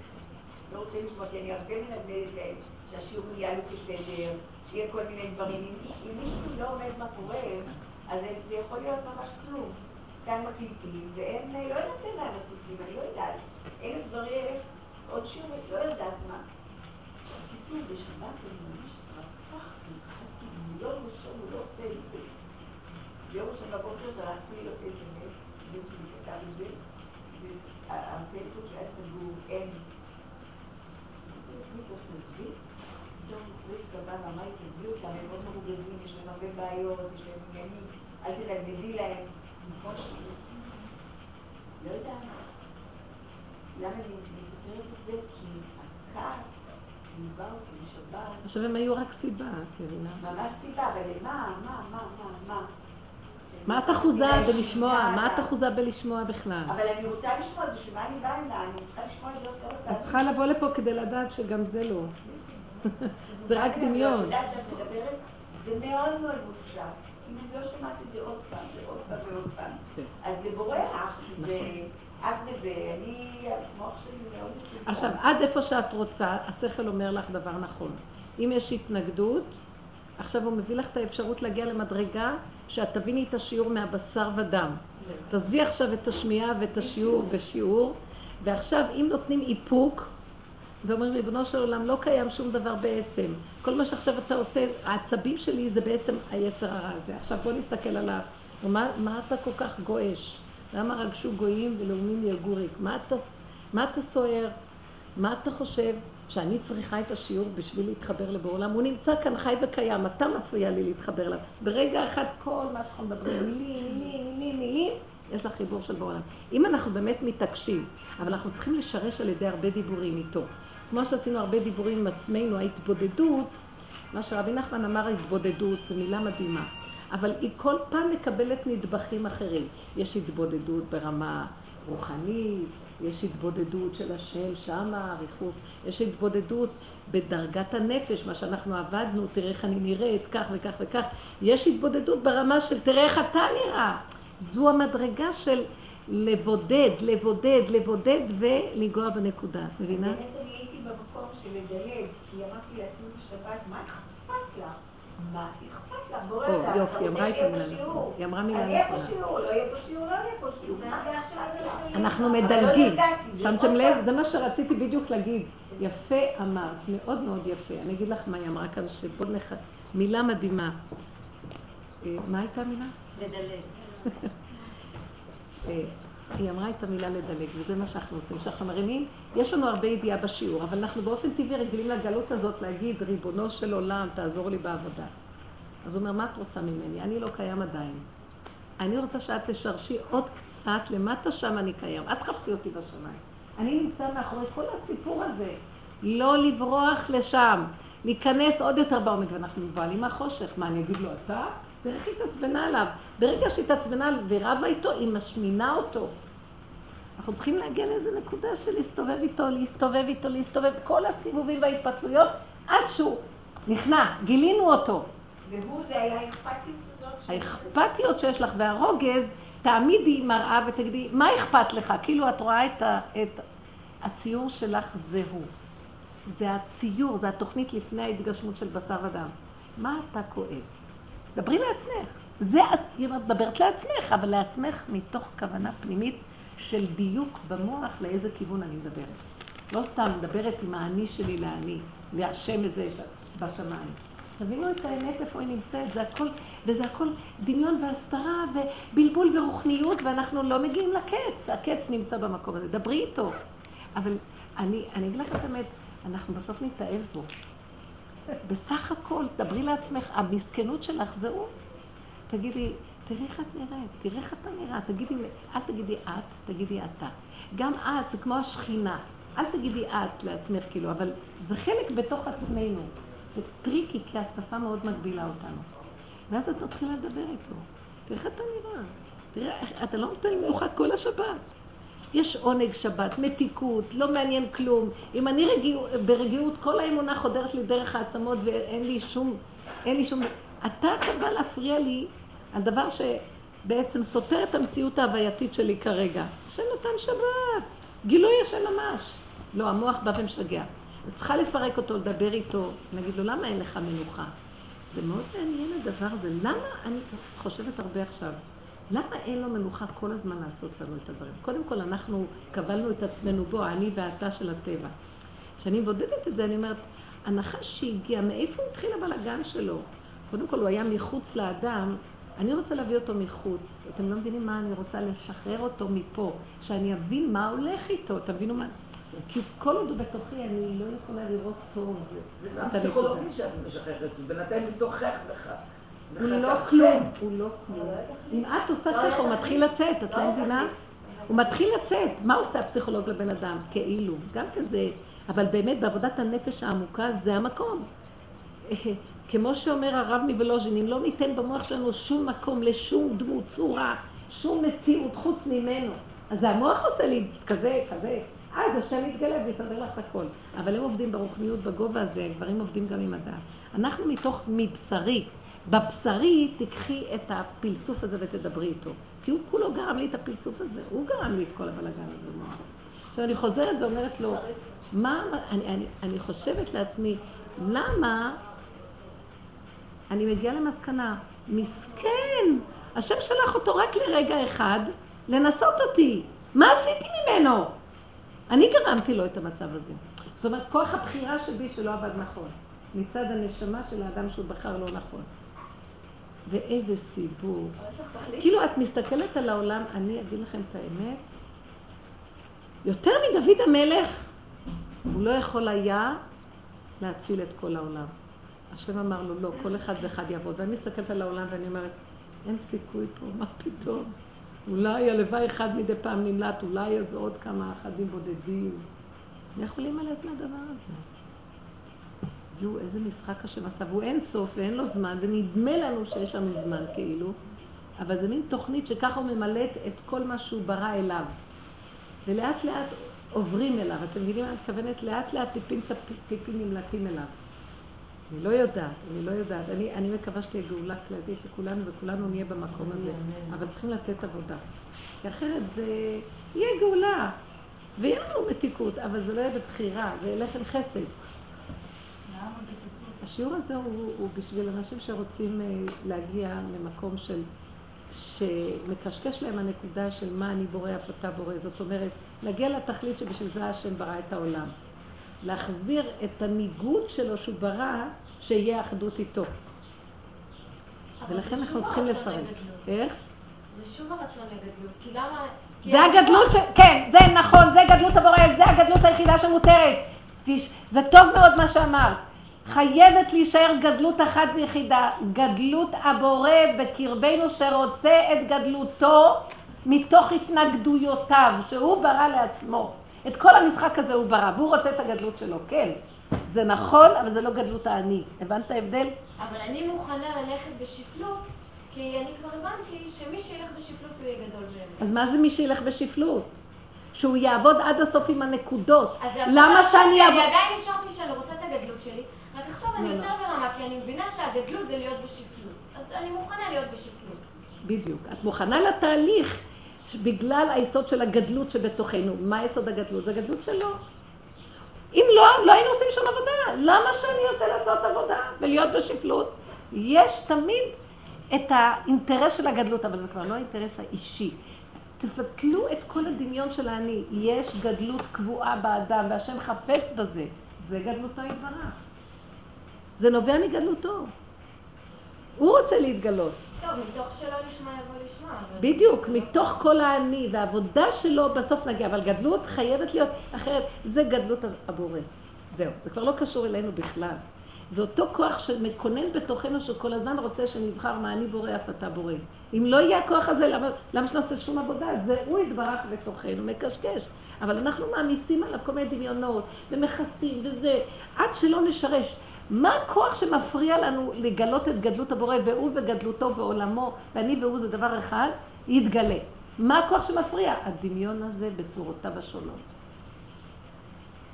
לא רוצה לשמוע, כי אני הרבה מנדנדת להם שהשיעור יהיה לו בסדר, שיהיה כל מיני דברים. אם מישהו לא עומד מאחוריהם, אז זה יכול להיות ממש כלום. כאן מקליטים, והם לא יודעת אין להם מספיקים, אני לא יודעת. אלף דברים, עוד שיעור, לא יודעת מה. בקיצור, בשבת אני ממש התרפחתי, חשבתי, לא ראשון, הוא לא עושה את זה. ביום ראשון בבוקר שלחתי לו אס.אם.אס, בן שלי כתב את זה, והטלפון שהיה סגור, אין. אמרתי לעצמי, טוב, תסביר. פתאום אחרי התקבלה ממש, תסביר אותם, הם מאוד מרוגזים, יש להם הרבה בעיות, יש להם עניינים, אל תנדנדי להם. נכון שאני לא יודעת. למה אני מספרת את זה? כי הכעס ליווה אותי בשבת. עכשיו הם היו רק סיבה, את מבינה? ממש סיבה, אבל למה? מה? מה? מה? מה? מה את אחוזה בלשמוע? מה את אחוזה בלשמוע בכלל? אבל אני רוצה לשמוע, בשביל מה אני באה הנה? אני צריכה לשמוע את זה עוד כמה את. צריכה לבוא לפה כדי לדעת שגם זה לא. זה רק את דמיון. יודעת שאת מדברת, זה מאוד מאוד מופשט. אם אני לא שומעת את זה עוד פעם ועוד פעם ועוד פעם, כן. אז זה בורח, נכון. ואת בזה, אני, המוח שלי מאוד. עכשיו, עד איפה שאת רוצה, השכל אומר לך דבר נכון. אם יש התנגדות, עכשיו הוא מביא לך את האפשרות להגיע למדרגה שאת תביני את השיעור מהבשר ודם. תעזבי עכשיו את השמיעה ואת השיעור בשיעור, ועכשיו אם נותנים איפוק, ואומרים ריבונו של עולם לא קיים שום דבר בעצם. כל מה שעכשיו אתה עושה, העצבים שלי זה בעצם היצר הרע הזה. עכשיו בוא נסתכל עליו. ומה, מה אתה כל כך גועש? למה רגשו גויים ולאומים יגוריק? מה אתה, מה אתה סוער? מה אתה חושב? שאני צריכה את השיעור בשביל להתחבר לבורא עולם? הוא נמצא כאן חי וקיים, אתה מפריע לי להתחבר אליו. ברגע אחד כל מה שאנחנו מדברים, מילים, מילים, מילים, מילים, יש לך חיבור של בורא עולם. אם אנחנו באמת מתעקשים, אבל אנחנו צריכים לשרש על ידי הרבה דיבורים איתו. כמו שעשינו הרבה דיבורים עם עצמנו, ההתבודדות, מה שרבי נחמן אמר התבודדות, זו מילה מדהימה. אבל היא כל פעם מקבלת נדבכים אחרים. יש התבודדות ברמה רוחנית, יש התבודדות של השם שמה, ריחוף, יש התבודדות בדרגת הנפש, מה שאנחנו עבדנו, תראה איך אני נראית, כך וכך וכך. יש התבודדות ברמה של תראה איך אתה נראה. זו המדרגה של לבודד, לבודד, לבודד ולגוע בנקודה. את מבינה? באמת אני הייתי במקום של לדלג, כי אמרתי לעצמי בשבת, מה אכפת לך? מה אכפת לה? בורא עולם, אתה יופי, אמרה את המילה נכונה. היא אמרה אז מילה יהיה פה נכונה. שיעור, לא יהיה פה שיעור, לא יהיה פה שיעור. לה? אנחנו לא מדלגים. שמתם לב? זה מה שרציתי בדיוק להגיד. יפה אמרת, מאוד מאוד יפה. אני אגיד לך מה היא אמרה כאן, שבוא נח... מילה מדהימה. אה, מה הייתה המילה? לדלג. היא אמרה את המילה לדלג, וזה מה שאנחנו עושים. כשאנחנו מרימים, יש לנו הרבה ידיעה בשיעור, אבל אנחנו באופן טבעי רגילים לגלות הזאת להגיד, ריבונו של עולם, תעזור לי בעבודה. אז הוא אומר, מה את רוצה ממני? אני לא קיים עדיין. אני רוצה שאת תשרשי עוד קצת, למטה שם אני קיים. את תחפשי אותי בשמיים. אני נמצא מאחורי כל הסיפור הזה. לא לברוח לשם, להיכנס עוד יותר בעומק, ואנחנו מבוהלים מהחושך. מה, אני אגיד לו, אתה? תראה איך היא התעצבנה עליו. ברגע שהיא התעצבנה ורבה איתו, היא משמינה אותו. אנחנו צריכים להגיע לאיזה נקודה של להסתובב איתו, להסתובב איתו, להסתובב כל הסיבובים וההתפתלויות, עד שהוא נכנע, גילינו אותו. והוא זה היה האכפתיות הזאת. האכפתיות שיש לך והרוגז, תעמידי מראה ותגידי, מה אכפת לך? כאילו את רואה את, ה, את הציור שלך זה הוא. זה הציור, זה התוכנית לפני ההתגשמות של בשר ודם. מה אתה כועס? דברי לעצמך. זה, את היא אומרת, מדברת לעצמך, אבל לעצמך מתוך כוונה פנימית של דיוק במוח לאיזה כיוון אני מדברת. לא סתם מדברת עם האני שלי לאני, להשם ש- בשמיים. תבינו את האמת איפה היא נמצאת, זה הכל, וזה הכל דמיון והסתרה ובלבול ורוחניות, ואנחנו לא מגיעים לקץ, הקץ נמצא במקום הזה, דברי איתו. אבל אני, אני אגיד לך את האמת, אנחנו בסוף נתאהב בו. בסך הכל, דברי לעצמך, המסכנות שלך זה הוא. תגידי, תראי איך את נראית, תראי איך אתה נראה, תגידי, אל תגידי את, תגידי אתה. גם את, זה כמו השכינה. אל תגידי את לעצמך, כאילו, אבל זה חלק בתוך עצמנו. זה טריקי, כי השפה מאוד מגבילה אותנו. ואז את מתחילה לדבר איתו. תראה איך אתה נראה. תראה, אתה לא נותן מנוחה כל השבת. יש עונג שבת, מתיקות, לא מעניין כלום. אם אני רגיע, ברגיעות, כל האמונה חודרת לי דרך העצמות ואין לי שום, אין לי שום... אתה עכשיו בא להפריע לי על דבר שבעצם סותר את המציאות ההווייתית שלי כרגע. השם נתן שבת, גילוי השם ממש. לא, המוח בא ומשגע. אז צריכה לפרק אותו, לדבר איתו, להגיד לו, למה אין לך מנוחה? זה מאוד מעניין הדבר הזה. למה, אני חושבת הרבה עכשיו, למה אין לו מנוחה כל הזמן לעשות לנו את הדברים? קודם כל, אנחנו קבלנו את עצמנו בו, האני והאתה של הטבע. כשאני מבודדת את זה, אני אומרת, הנחש שהגיע, מאיפה הוא התחיל הבלאגן שלו? קודם כל, הוא היה מחוץ לאדם, אני רוצה להביא אותו מחוץ. אתם לא מבינים מה אני רוצה לשחרר אותו מפה, שאני אבין מה הולך איתו, תבינו מה... כי כל עוד הוא בתוכי, אני לא יכולה לראות טוב זה גם. פסיכולוגי שאת משחררת, בינתיים מתוכך לך. הוא לך לא. כלום, הוא לא כלום. אם את עושה ככה, הוא מתחיל לצאת, את לא מבינה? הוא מתחיל לצאת. מה עושה הפסיכולוג לבן אדם? כאילו. גם כן זה... אבל באמת, בעבודת הנפש העמוקה, זה המקום. כמו שאומר הרב מוולוז'ין, אם לא ניתן במוח שלנו שום מקום לשום דמות, צורה, שום מציאות חוץ ממנו, אז המוח עושה לי כזה, כזה, אז השם יתגלה ויסדר לך את הכל. אבל הם עובדים ברוחניות בגובה הזה, גברים עובדים גם עם הדעת. אנחנו מתוך מבשרי, בבשרי תקחי את הפלסוף הזה ותדברי איתו. כי הוא כולו גרם לי את הפלסוף הזה, הוא גרם לי את כל הבלאגן הזה. עכשיו אני חוזרת ואומרת לו, מה, אני, אני, אני חושבת לעצמי, למה אני מגיעה למסקנה, מסכן, השם שלח אותו רק לרגע אחד לנסות אותי. מה עשיתי ממנו? אני גרמתי לו את המצב הזה. זאת אומרת, כוח הבחירה שבי שלא עבד נכון. מצד הנשמה של האדם שהוא בחר לא נכון. ואיזה סיבוב. כאילו את מסתכלת על העולם, אני אגיד לכם את האמת, יותר מדוד המלך, הוא לא יכול היה להציל את כל העולם. השם אמר לו, לא, כל אחד ואחד יעבוד. ואני מסתכלת על העולם ואני אומרת, אין סיכוי פה, מה פתאום? אולי הלוואי אחד מדי פעם נמלט, אולי איזה עוד כמה אחדים בודדים. מי יכול להימלט מהדבר הזה? יואו, איזה משחק השם עשה, והוא אין סוף ואין לו זמן, ונדמה לנו שיש לנו זמן כאילו, אבל זה מין תוכנית שככה הוא ממלט את כל מה שהוא ברא אליו. ולאט לאט עוברים אליו. אתם מבינים מה אני מתכוונת? לאט לאט טיפים טיפים נמלטים אליו. אני לא יודעת, אני לא יודעת. אני, אני מקווה שתהיה גאולה כללית לכולנו וכולנו נהיה במקום הזה. אבל צריכים לתת עבודה. כי אחרת זה יהיה גאולה. ויהיה לנו מתיקות, אבל זה לא יהיה בבחירה, זה ילך עם חסד. השיעור הזה הוא, הוא בשביל אנשים שרוצים אה, להגיע למקום של, שמקשקש להם הנקודה של מה אני בורא, אף אתה בורא. זאת אומרת, להגיע לתכלית שבשביל זה השם ברא את העולם. להחזיר את הניגוד שלו שהוא ברא, שיהיה אחדות איתו. אבל ולכן אנחנו צריכים. לגדלות. איך? זה שוב הרצון לגדלות, כי למה... זה הגדלות ש... כן, זה נכון, זה גדלות הבורא, זה הגדלות היחידה שמותרת. זה טוב מאוד מה שאמרת. חייבת להישאר גדלות אחת ויחידה, גדלות הבורא בקרבנו שרוצה את גדלותו מתוך התנגדויותיו, שהוא ברא לעצמו. את כל המשחק הזה הוא ברא, והוא רוצה את הגדלות שלו, כן. זה נכון, אבל זה לא גדלות האני. הבנת ההבדל? אבל אני מוכנה ללכת בשפלות, כי אני כבר הבנתי שמי שילך בשפלות הוא יהיה גדול באמת. אז מה זה מי שילך בשפלות? שהוא יעבוד עד הסוף עם הנקודות. למה שאני כי אעבוד... אני עדיין נשארתי שאני רוצה את הגדלות שלי, רק עכשיו אני לא, יותר ברמה, כי אני מבינה שהגדלות זה להיות בשפלות. אז אני מוכנה להיות בשפלות. בדיוק. את מוכנה לתהליך בגלל היסוד של הגדלות שבתוכנו. מה יסוד הגדלות? זה הגדלות שלו. אם לא, לא היינו עושים שום עבודה. למה שאני רוצה לעשות עבודה ולהיות בשפלות? יש תמיד את האינטרס של הגדלות, אבל זה כבר לא האינטרס האישי. תבטלו את כל הדמיון של האני. יש גדלות קבועה באדם, והשם חפץ בזה. זה גדלותו יתברך. זה נובע מגדלותו. הוא רוצה להתגלות. טוב, מתוך שלא לשמה יבוא לשמה. בדיוק, מתוך כל האני והעבודה שלו בסוף נגיע, אבל גדלות חייבת להיות אחרת, זה גדלות הבורא. זהו, זה כבר לא קשור אלינו בכלל. זה אותו כוח שמקונן בתוכנו שכל הזמן רוצה שנבחר מה אני בורא, אף אתה בורא. אם לא יהיה הכוח הזה, למה, למה שנעשה שום עבודה? זה הוא יתברך בתוכנו, מקשקש. אבל אנחנו מעמיסים עליו כל מיני דמיונות, ומכסים וזה, עד שלא נשרש. מה הכוח שמפריע לנו לגלות את גדלות הבורא, והוא וגדלותו ועולמו, ואני והוא זה דבר אחד, יתגלה. מה הכוח שמפריע? הדמיון הזה בצורותיו השונות.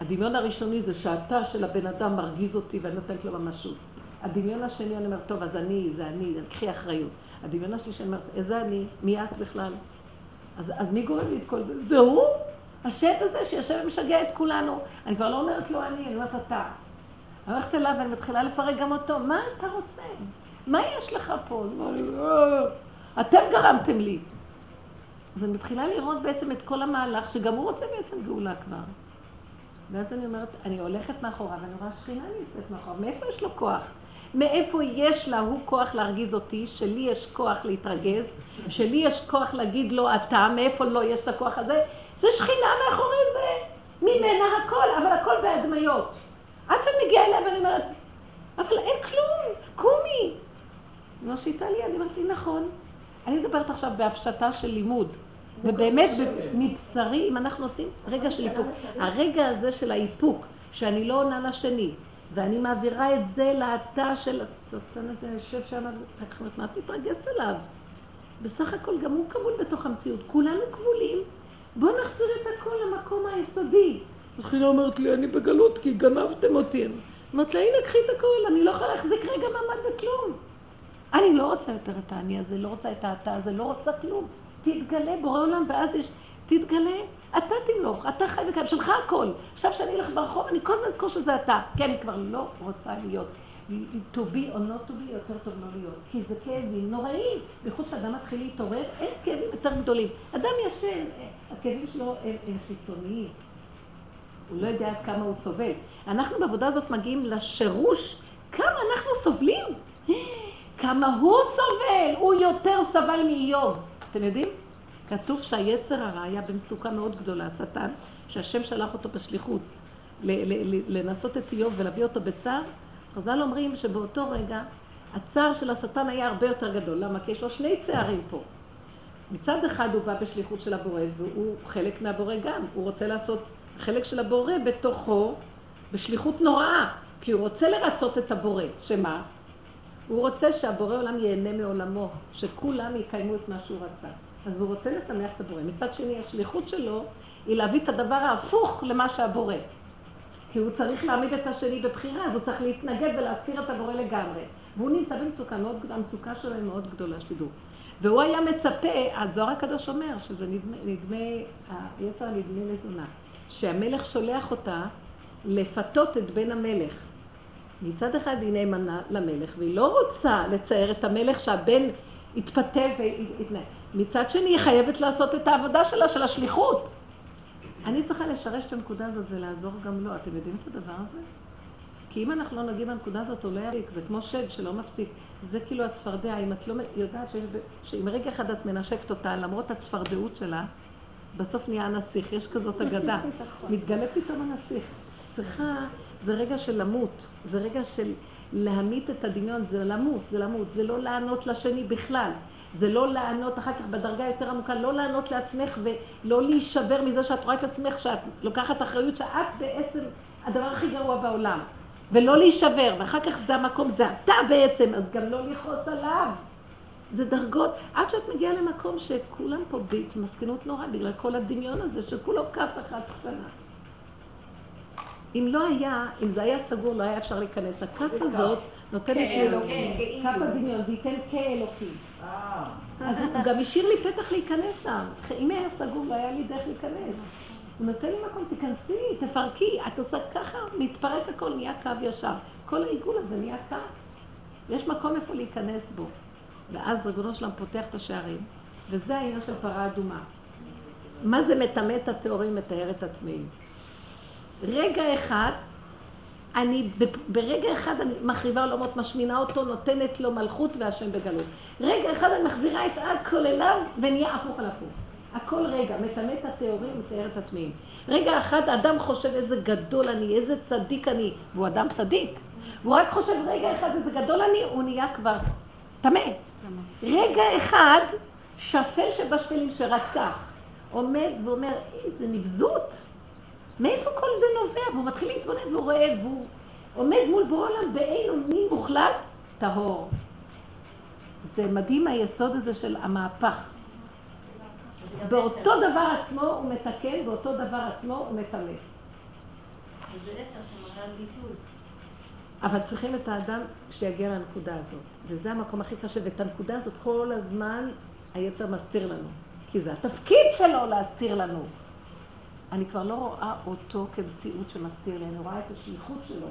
הדמיון הראשוני זה שהתא של הבן אדם מרגיז אותי ואני נותנת לו ממשות. הדמיון השני, אני אומרת, טוב, אז אני, זה אני, קחי אחריות. הדמיון השלישי, אני אומרת, איזה אני? מי את בכלל? אז, אז מי גורם לי את כל זה? זה הוא? השד הזה שיושב ומשגע את כולנו. אני כבר לא אומרת לו אני, אני אומרת אתה. אני הולכת אליו ואני מתחילה לפרק גם אותו. מה אתה רוצה? מה יש לך פה? אה, אתם גרמתם לי. אז אני מתחילה לראות בעצם את כל המהלך, שגם הוא רוצה בעצם גאולה כבר. ואז אני אומרת, אני הולכת מאחורה, ואני רואה שכינה נמצאת מאחורה. מאיפה יש לו כוח? מאיפה יש לה הוא כוח להרגיז אותי, שלי יש כוח להתרגז, שלי יש כוח להגיד לו אתה, מאיפה לא יש את הכוח הזה? זה שכינה מאחורי זה, ממנה הכל, אבל הכל בהדמיות. עד שאני מגיעה אליה ואני אומרת, אבל אין כלום, קומי. היא מושיטה לי, אני אומרת לי, נכון. אני מדברת עכשיו בהפשטה של לימוד. ובאמת, מבשרי, אם אנחנו נותנים רגע של איפוק, הרגע הזה של האיפוק, שאני לא עונה לשני, ואני מעבירה את זה לתא של השטן הזה, יושב שם, מה את מתרגזת עליו? בסך הכל גם הוא כבול בתוך המציאות, כולנו כבולים. בואו נחזיר את הכל למקום היסודי. התחילה אומרת לי, אני בגלות כי גנבתם אותי. אמרת לה, הנה, קחי את הכל, אני לא יכולה להחזיק רגע מעמד בכלום. אני לא רוצה יותר את האני הזה, לא רוצה את האתה הזה, לא רוצה כלום. תתגלה, בורא עולם, ואז יש, תתגלה, אתה תמלוך, אתה חי וקיים, שלך הכל. עכשיו שאני אלך ברחוב, אני כל הזמן אזכור שזה אתה. כן, אני כבר לא רוצה להיות. to be or not to be, יותר טוב לא להיות. כי זה כאבים נוראים. בייחוד שאדם מתחיל להתעורר, אין כאבים יותר גדולים. אדם ישן, הכאבים שלו הם, הם חיצוניים. הוא לא יודע עד כמה הוא סובל. אנחנו בעבודה הזאת מגיעים לשירוש, כמה אנחנו סובלים. כמה הוא סובל, הוא יותר סבל מאיוב. אתם יודעים? כתוב שהיצר הרע היה במצוקה מאוד גדולה, השטן, שהשם שלח אותו בשליחות לנסות את איוב ולהביא אותו בצער. אז חז"ל אומרים שבאותו רגע הצער של השטן היה הרבה יותר גדול. למה? כי יש לו שני צערים פה. מצד אחד הוא בא בשליחות של הבורא, והוא חלק מהבורא גם. הוא רוצה לעשות חלק של הבורא בתוכו, בשליחות נוראה, כי הוא רוצה לרצות את הבורא. שמה? הוא רוצה שהבורא עולם ייהנה מעולמו, שכולם יקיימו את מה שהוא רצה. אז הוא רוצה לשמח את הבורא. מצד שני, השליחות שלו היא להביא את הדבר ההפוך למה שהבורא. כי הוא צריך להעמיד את השני בבחירה, אז הוא צריך להתנגד ולהסתיר את הבורא לגמרי. והוא נמצא במצוקה מאוד גדולה, המצוקה שלו היא מאוד גדולה, שתדעו. והוא היה מצפה, הזוהר הקדוש אומר, שזה נדמה, נדמה היצר הנדמה לזונה, שהמלך שולח אותה לפתות את בן המלך. מצד אחד היא נאמנה למלך, והיא לא רוצה לצייר את המלך שהבן יתפתה ויתנהג. מצד שני, היא חייבת לעשות את העבודה שלה, של השליחות. אני צריכה לשרש את הנקודה הזאת ולעזור גם לו. אתם יודעים את הדבר הזה? כי אם אנחנו לא נגיע בנקודה הזאת, הוא לא יריק. זה כמו שד שלא מפסיק. זה כאילו הצפרדע. אם את לא יודעת שיש... שאם רגע אחד את מנשקת אותה, למרות הצפרדעות שלה, בסוף נהיה הנסיך. יש כזאת אגדה. מתגלה פתאום הנסיך. צריכה... זה רגע של למות. זה רגע של להמית את הדמיון. זה למות, זה למות. זה לא לענות לשני בכלל. זה לא לענות אחר כך בדרגה יותר עמוקה, לא לענות לעצמך ולא להישבר מזה שאת רואה את עצמך, שאת לוקחת אחריות שאת בעצם הדבר הכי גרוע בעולם. ולא להישבר, ואחר כך זה המקום, זה אתה בעצם, אז גם לא לכעוס עליו. זה דרגות, עד שאת מגיעה למקום שכולם פה בהתמסכנות נורא בגלל כל הדמיון הזה, שכולו כף אחת קטנה. אם לא היה, אם זה היה סגור, לא היה אפשר להיכנס. הכף הזאת נותנת לי אלוקים, כף הדמיון, והיא תן כאלוקים. אז הוא גם השאיר לי פתח להיכנס שם. אם היה סגור, לא היה לי דרך להיכנס. הוא נותן לי מקום, תיכנסי, תפרקי, את עושה ככה, מתפרק הכל, נהיה קו ישר. כל העיגול הזה נהיה קו. יש מקום איפה להיכנס בו. ואז ריבונו שלם פותח את השערים, וזה העניין של פרה אדומה. מה זה מטמא את הטהורים, מטהר את הטמאים? רגע אחד, אני, ברגע אחד אני מחריבה עולמות, משמינה אותו, נותנת לו מלכות והשם בגלות. רגע אחד אני מחזירה את הכל אליו ונהיה הפוך על הפוך. הכל רגע, מטמא את הטהורים, מטהר את הטמאים. רגע אחד אדם חושב איזה גדול אני, איזה צדיק אני, והוא אדם צדיק. והוא רק חושב רגע אחד איזה גדול אני, הוא נהיה כבר טמא. רגע אחד, שפל שבשפלים שרצח, עומד ואומר, איזה נבזות. מאיפה כל זה נובע? והוא מתחיל להתבונן והוא רואה, והוא עומד מול בורא עולם באין אונים מוחלט, טהור. זה מדהים היסוד הזה של המהפך. באותו דבר עצמו הוא מתקן, באותו דבר עצמו הוא מטמא. אבל צריכים את האדם שיגיע לנקודה הזאת. וזה המקום הכי קשה, ואת הנקודה הזאת כל הזמן היצר מסתיר לנו. כי זה התפקיד שלו להסתיר לנו. אני כבר לא רואה אותו כמציאות שמסתיר לי, אני רואה את השליחות שלו.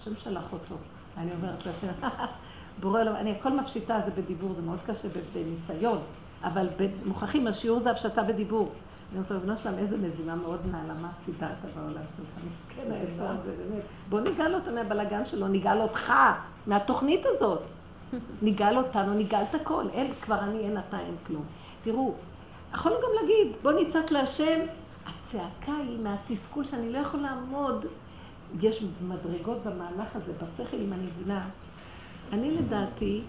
השם שלח אותו. אני אומרת לשם, בורא עולם, אני הכל מפשיטה, זה בדיבור, זה מאוד קשה בניסיון, אבל מוכרחים, השיעור זה הפשטה בדיבור. אני אומרת, רבנו שלם, איזה מזימה מאוד נעלה, מה סידרת בעולם שלך? מסכן העצה הזה, באמת. בוא ניגל אותו מהבלגן שלו, ניגל אותך, מהתוכנית הזאת. ניגל אותנו, ניגל את הכל. אין, כבר אני, אין אתה, אין כלום. תראו, יכולנו גם להגיד, בוא נצעק להשם, הצעקה היא מהתסכול שאני לא יכול לעמוד. יש מדרגות במהלך הזה, בשכל, אם אני מבינה. אני לדעתי,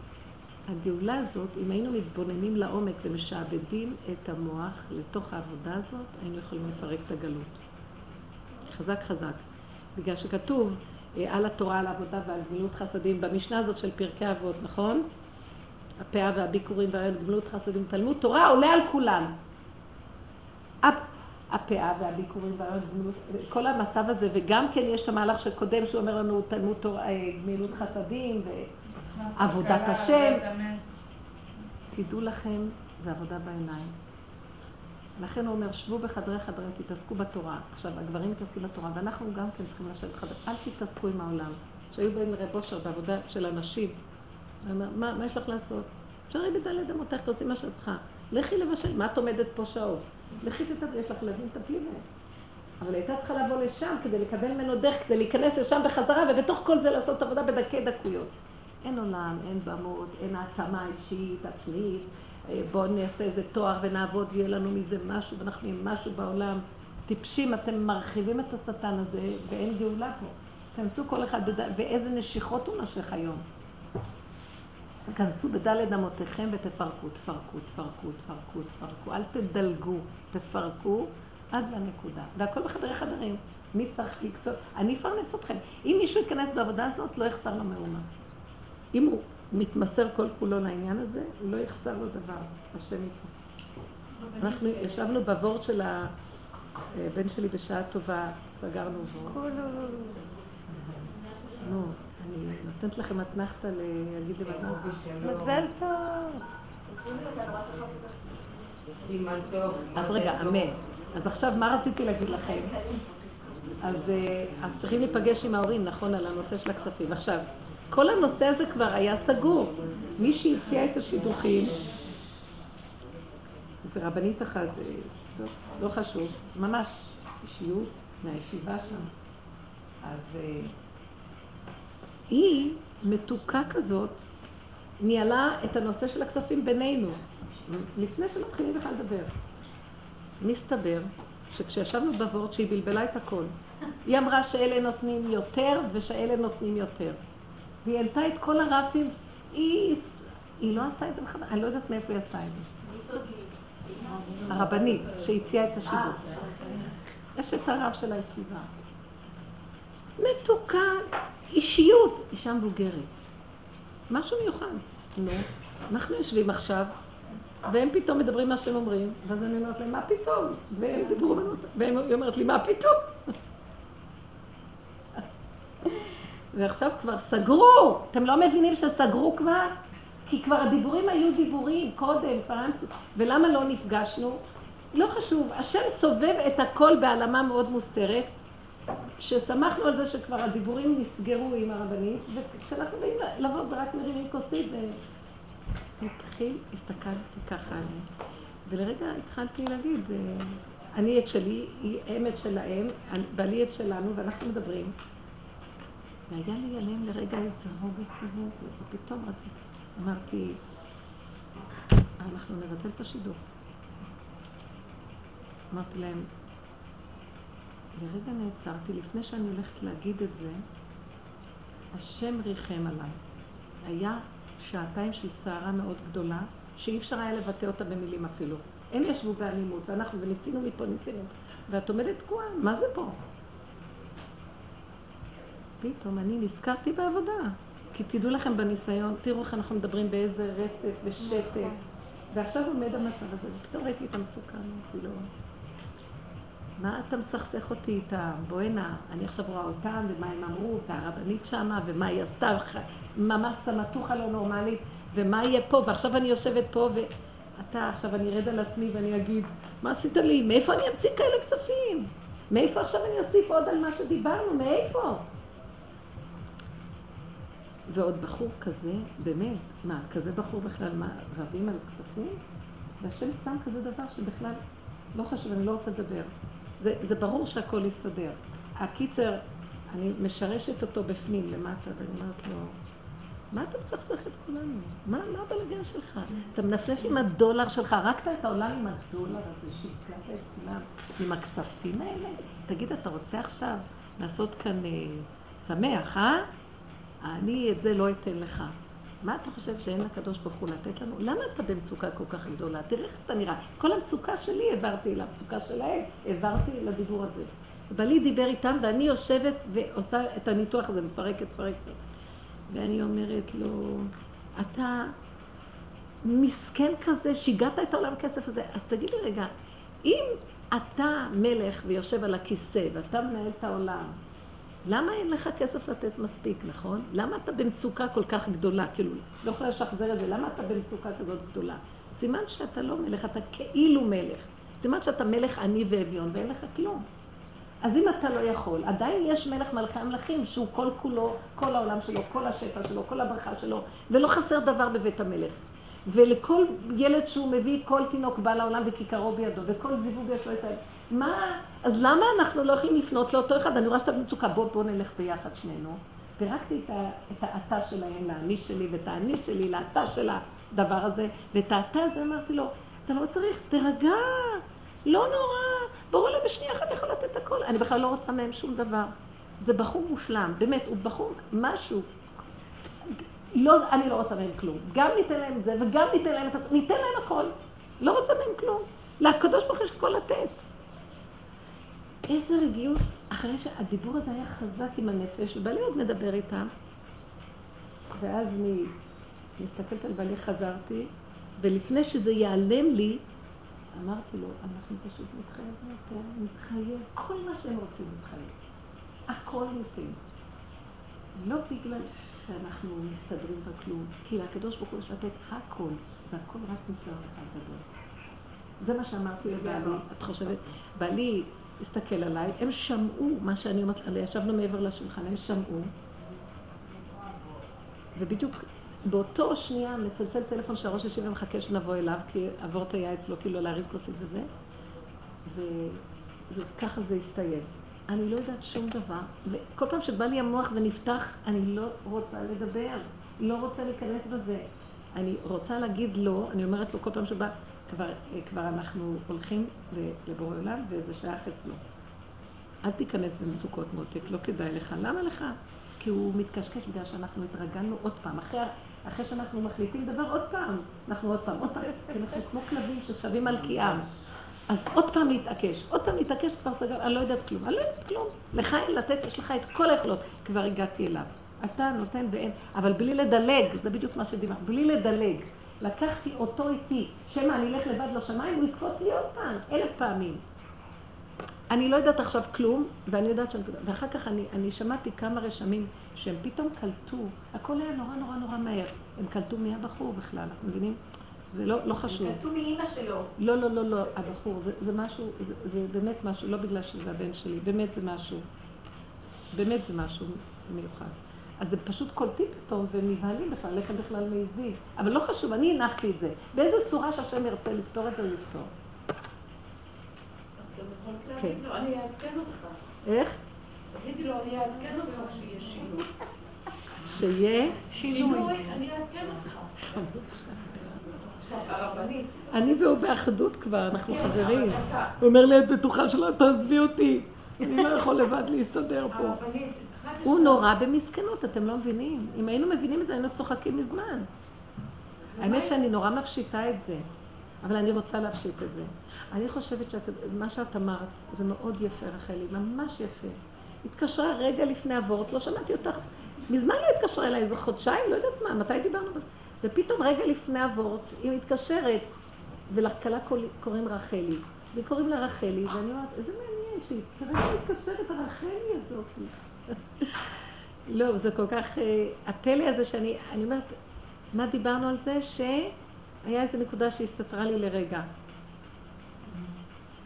הגאולה הזאת, אם היינו מתבוננים לעומק ומשעבדים את המוח לתוך העבודה הזאת, היינו יכולים לפרק את הגלות. חזק חזק. בגלל שכתוב אה, על התורה, על העבודה ועל גמילות חסדים, במשנה הזאת של פרקי אבות, נכון? הפאה והביקורים והגמילות חסדים, תלמוד תורה עולה על כולם. הפאה והביקורים והגמילות, כל המצב הזה, וגם כן יש את המהלך שקודם שהוא אומר לנו תלמוד תורה, אה, גמילות חסדים ועבודת השם. תדעו לכם, זה עבודה בעיניים. לכן הוא אומר, שבו בחדרי חדרים, תתעסקו בתורה. עכשיו, הגברים מתעסקים בתורה, ואנחנו גם כן צריכים לשבת בחדר. אל תתעסקו עם העולם. שהיו באים לרב אושר בעבודה של אנשים. הוא אומר, מה, מה יש לך לעשות? תשארי בדלת אמותיך, תעשי מה שאת צריכה. לכי לבשל, מה את עומדת פה שעות? לכי תטפלי, יש לך ילדים, תטפלי מהם. אבל הייתה צריכה לבוא לשם כדי לקבל ממנו דרך, כדי להיכנס לשם בחזרה, ובתוך כל זה לעשות עבודה בדקי דקויות. אין עולם, אין במות, אין העצמה אישית, עצמית. אה, בואו נעשה איזה תואר ונעבוד ויהיה לנו מזה משהו, ואנחנו עם משהו בעולם. טיפשים, אתם מרחיבים את השטן הזה, ואין גאולה פה. כנסו כל אחד, בד... ואיזה נשיכות הוא נשך היום. כנסו בדלת אמותיכם ותפרקו, תפרקו, תפרקו, תפרקו, תפרקו. אל תדלגו, תפרקו עד לנקודה. והכל בחדרי חדרים. מי צריך לקצות? אני אפרנס אתכם. אם מישהו ייכנס בעבודה הזאת, לא יחסר לו מאומה. אם הוא מתמסר כל כולו לעניין הזה, לא יחסר לו דבר, השם איתו. אנחנו ישבנו בוורד של הבן שלי בשעה טובה, סגרנו וורד. נו, אני נותנת לכם אתנחתא להגיד לבנה. מזל טוב. אז רגע, אמן. אז עכשיו, מה רציתי להגיד לכם? אז, אה, אז צריכים להיפגש עם ההורים, נכון, על הנושא של הכספים. עכשיו, כל הנושא הזה כבר היה סגור. מי שהציע את השידוכים, זה רבנית אחת, אה, טוב, לא חשוב, ממש אישיות מהישיבה שם. אז אה, היא מתוקה כזאת, ניהלה את הנושא של הכספים בינינו, לפני שמתחילים בכלל לדבר. מסתבר שכשישבנו בוורד שהיא בלבלה את הכל, היא אמרה שאלה נותנים יותר ושאלה נותנים יותר. והיא העלתה את כל הרפים, היא, היא לא עשתה את זה בכלל, אני לא יודעת מאיפה היא עשתה את זה. הרבנית שהציעה את השידור. יש את הרב של הישיבה. מתוקה, אישיות, אישה מבוגרת. משהו מיוחד. נו, אנחנו יושבים עכשיו, והם פתאום מדברים מה שהם אומרים, ואז אני אומרת להם, מה פתאום? והם דיברו, והיא אומרת לי, מה פתאום? ועכשיו כבר סגרו, אתם לא מבינים שסגרו כבר? כי כבר הדיבורים היו דיבורים קודם, פעם, ולמה לא נפגשנו? לא חשוב, השם סובב את הכל בהעלמה מאוד מוסתרת, ששמחנו על זה שכבר הדיבורים נסגרו עם הרבנית, וכשאנחנו באים לעבוד זה רק מרימים כוסית והתחיל, הסתכלתי ככה עליהם, ולרגע התחלתי להגיד, אה, אני את שלי, הם את שלהם, בעלי את שלנו, ואנחנו מדברים. והיה לי עליהם לרגע איזה רוגע כזה, ופתאום אמרתי, אנחנו נבטל את השידור. אמרתי להם, לרגע נעצרתי, לפני שאני הולכת להגיד את זה, השם ריחם עליי. היה שעתיים של סערה מאוד גדולה, שאי אפשר היה לבטא אותה במילים אפילו. הם ישבו באלימות, ואנחנו, וניסינו מפה, ניסינו. ואת עומדת תקועה, מה זה פה? פתאום אני נזכרתי בעבודה. כי תדעו לכם בניסיון, תראו איך אנחנו מדברים באיזה רצף ושטף. ועכשיו עומד המצב הזה, ופתאום ראיתי את המצוקה, אמרתי לו, מה אתה מסכסך אותי איתם? בוא הנה, אני עכשיו רואה אותם, ומה הם אמרו, והרבנית שמה, ומה היא עשתה, ממש סמטוחה לא נורמלית, ומה יהיה פה, ועכשיו אני יושבת פה, ואתה, עכשיו אני ארד על עצמי ואני אגיד, מה עשית לי? מאיפה אני אמציא כאלה כספים? מאיפה עכשיו אני אוסיף עוד על מה שדיברנו? מאיפה? ועוד בחור כזה, באמת, מה, כזה בחור בכלל, מה, רבים על כספים? והשם שם כזה דבר שבכלל, לא חשוב, אני לא רוצה לדבר. זה, זה ברור שהכל יסתדר. הקיצר, אני משרשת אותו בפנים למטה, ואני אומרת לו, מה אתה מסכסך את כולנו? מה, מה הבלגן שלך? אתה מנפנף עם הדולר שלך, הרגת את העולם עם הדולר הזה, שהקלטת את כולם, עם הכספים האלה? תגיד, אתה רוצה עכשיו לעשות כאן אה, שמח, אה? אני את זה לא אתן לך. מה אתה חושב שאין לקדוש ברוך הוא לתת לנו? למה אתה במצוקה כל כך גדולה? תראה איך אתה נראה. כל המצוקה שלי העברתי למצוקה שלהם, העברתי לדיבור הזה. בעלי דיבר איתם ואני יושבת ועושה את הניתוח הזה, מפרקת, מפרקת. ואני אומרת לו, אתה מסכן כזה, שיגעת את העולם כסף הזה. אז תגיד לי רגע, אם אתה מלך ויושב על הכיסא ואתה מנהל את העולם, למה אין לך כסף לתת מספיק, נכון? למה אתה במצוקה כל כך גדולה? כאילו, לא יכולה לשחזר את זה, למה אתה במצוקה כזאת גדולה? סימן שאתה לא מלך, אתה כאילו מלך. סימן שאתה מלך עני ואביון ואין לך כלום. אז אם אתה לא יכול, עדיין יש מלך מלכי המלכים שהוא כל כולו, כל העולם שלו, כל השפע שלו, כל הברכה שלו, ולא חסר דבר בבית המלך. ולכל ילד שהוא מביא, כל תינוק בא לעולם וכיכרו בידו, וכל זיווג יש לו את ה... מה, אז למה אנחנו לא יכולים לפנות לאותו אחד? אני רואה שאתה במצוקה, בוא, בוא נלך ביחד שנינו. פירקתי את, את האתה שלהם לאני שלי, ואת האני שלי לאתה של הדבר הזה, ואת האתה הזה אמרתי לו, אתה לא צריך, תרגע, לא נורא, ברור לי בשנייה אחת יכול לתת הכל. אני בכלל לא רוצה מהם שום דבר. זה בחור מושלם, באמת, הוא בחור משהו. לא, אני לא רוצה מהם כלום. גם ניתן להם את זה, וגם ניתן להם את הכל, ניתן להם הכל. לא רוצה מהם כלום. לקדוש ברוך הוא יש הכל לתת. איזה רגיעות, אחרי שהדיבור הזה היה חזק עם הנפש, ובעלי עוד מדבר איתם, ואז אני מסתכלת על בעלי, חזרתי, ולפני שזה ייעלם לי, אמרתי לו, אנחנו פשוט מתחייבים יותר, נתחייב, כל מה שהם רוצים נתחייב. הכל ניתן. לא בגלל שאנחנו מסתדרים בכלום, כי לקדוש ברוך הוא יש לתת הכל, זה הכל רק ניסיון אחד גדול. זה מה שאמרתי לבעלי, את חושבת, בעלי הסתכל עליי, הם שמעו מה שאני אומרת, ישבנו מעבר לשולחן, הם שמעו, ובדיוק באותו שנייה מצלצל טלפון שהראש ישיבה ומחכה שנבוא אליו, כי אבות היה אצלו כאילו להריב כוסית וזה, וככה זה הסתיים. אני לא יודעת שום דבר, וכל פעם שבא לי המוח ונפתח, אני לא רוצה לדבר, לא רוצה להיכנס בזה. אני רוצה להגיד לא, אני אומרת לו כל פעם שבא, כבר, כבר אנחנו הולכים לבורא עולם וזה שייך אצלו. אל תיכנס במצוקות מותק, לא כדאי לך. למה לך? כי הוא מתקשקש בגלל שאנחנו התרגלנו עוד פעם. אחרי, אחרי שאנחנו מחליטים דבר, עוד פעם. אנחנו עוד פעם, עוד פעם. כי אנחנו כמו כלבים ששבים על קיאם. אז עוד פעם להתעקש, עוד פעם להתעקש, כבר סגר, אני לא יודעת כלום. אני לא יודעת כלום. לך אין לתת, יש לך את כל היכולות. כבר הגעתי אליו. אתה נותן ואין, אבל בלי לדלג, זה בדיוק מה שדיברת, בלי לדלג. לקחתי אותו איתי, שמא אני אלך לבד לשמיים, הוא יקפוץ לי עוד פעם, אלף פעמים. אני לא יודעת עכשיו כלום, ואני יודעת שאני... ואחר כך אני, אני שמעתי כמה רשמים שהם פתאום קלטו, הכל היה נורא נורא נורא מהר. הם קלטו מי הבחור בכלל, אנחנו מבינים? זה לא, לא חשוב. הם קלטו מאימא שלו. לא, לא, לא, לא, הבחור, זה, זה משהו, זה, זה באמת משהו, לא בגלל שזה הבן שלי, באמת זה משהו. באמת זה משהו מיוחד. אז הם פשוט קולטים פתאום והם נבהלים בכלל, איך הם בכלל מעיזים. אבל לא חשוב, אני הנחתי את זה. באיזה צורה שהשם ירצה לפתור את זה, הוא יפתור. כן. אני אעדכן אותך. איך? תגידי לו, אני אעדכן אותך כשיהיה שינוי. שיהיה שינוי, אני אעדכן אותך. אני והוא באחדות כבר, אנחנו חברים. הוא אומר לי, את בטוחה שלא תעזבי אותי. אני לא יכול לבד להסתדר פה. הרבנית, הוא נורא במסכנות, אתם לא מבינים. אם היינו מבינים את זה, היינו צוחקים מזמן. האמת שאני נורא מפשיטה את זה, אבל אני רוצה להפשיט את זה. אני חושבת שמה שאת אמרת זה מאוד יפה, רחלי, ממש יפה. התקשרה רגע לפני הוורט, לא שמעתי אותך. מזמן לא התקשרה אליי, איזה חודשיים, לא יודעת מה, מתי דיברנו? ופתאום רגע לפני הוורט, היא מתקשרת, ולכלה קוראים רחלי. והיא קוראים לה רחלי, ואני אומרת, איזה מעניין שהיא כרגע מתקשרת הרחלי הזאת. לא, זה כל כך... אה, הפלא הזה שאני... אני אומרת, מה דיברנו על זה? שהיה איזו נקודה שהסתתרה לי לרגע.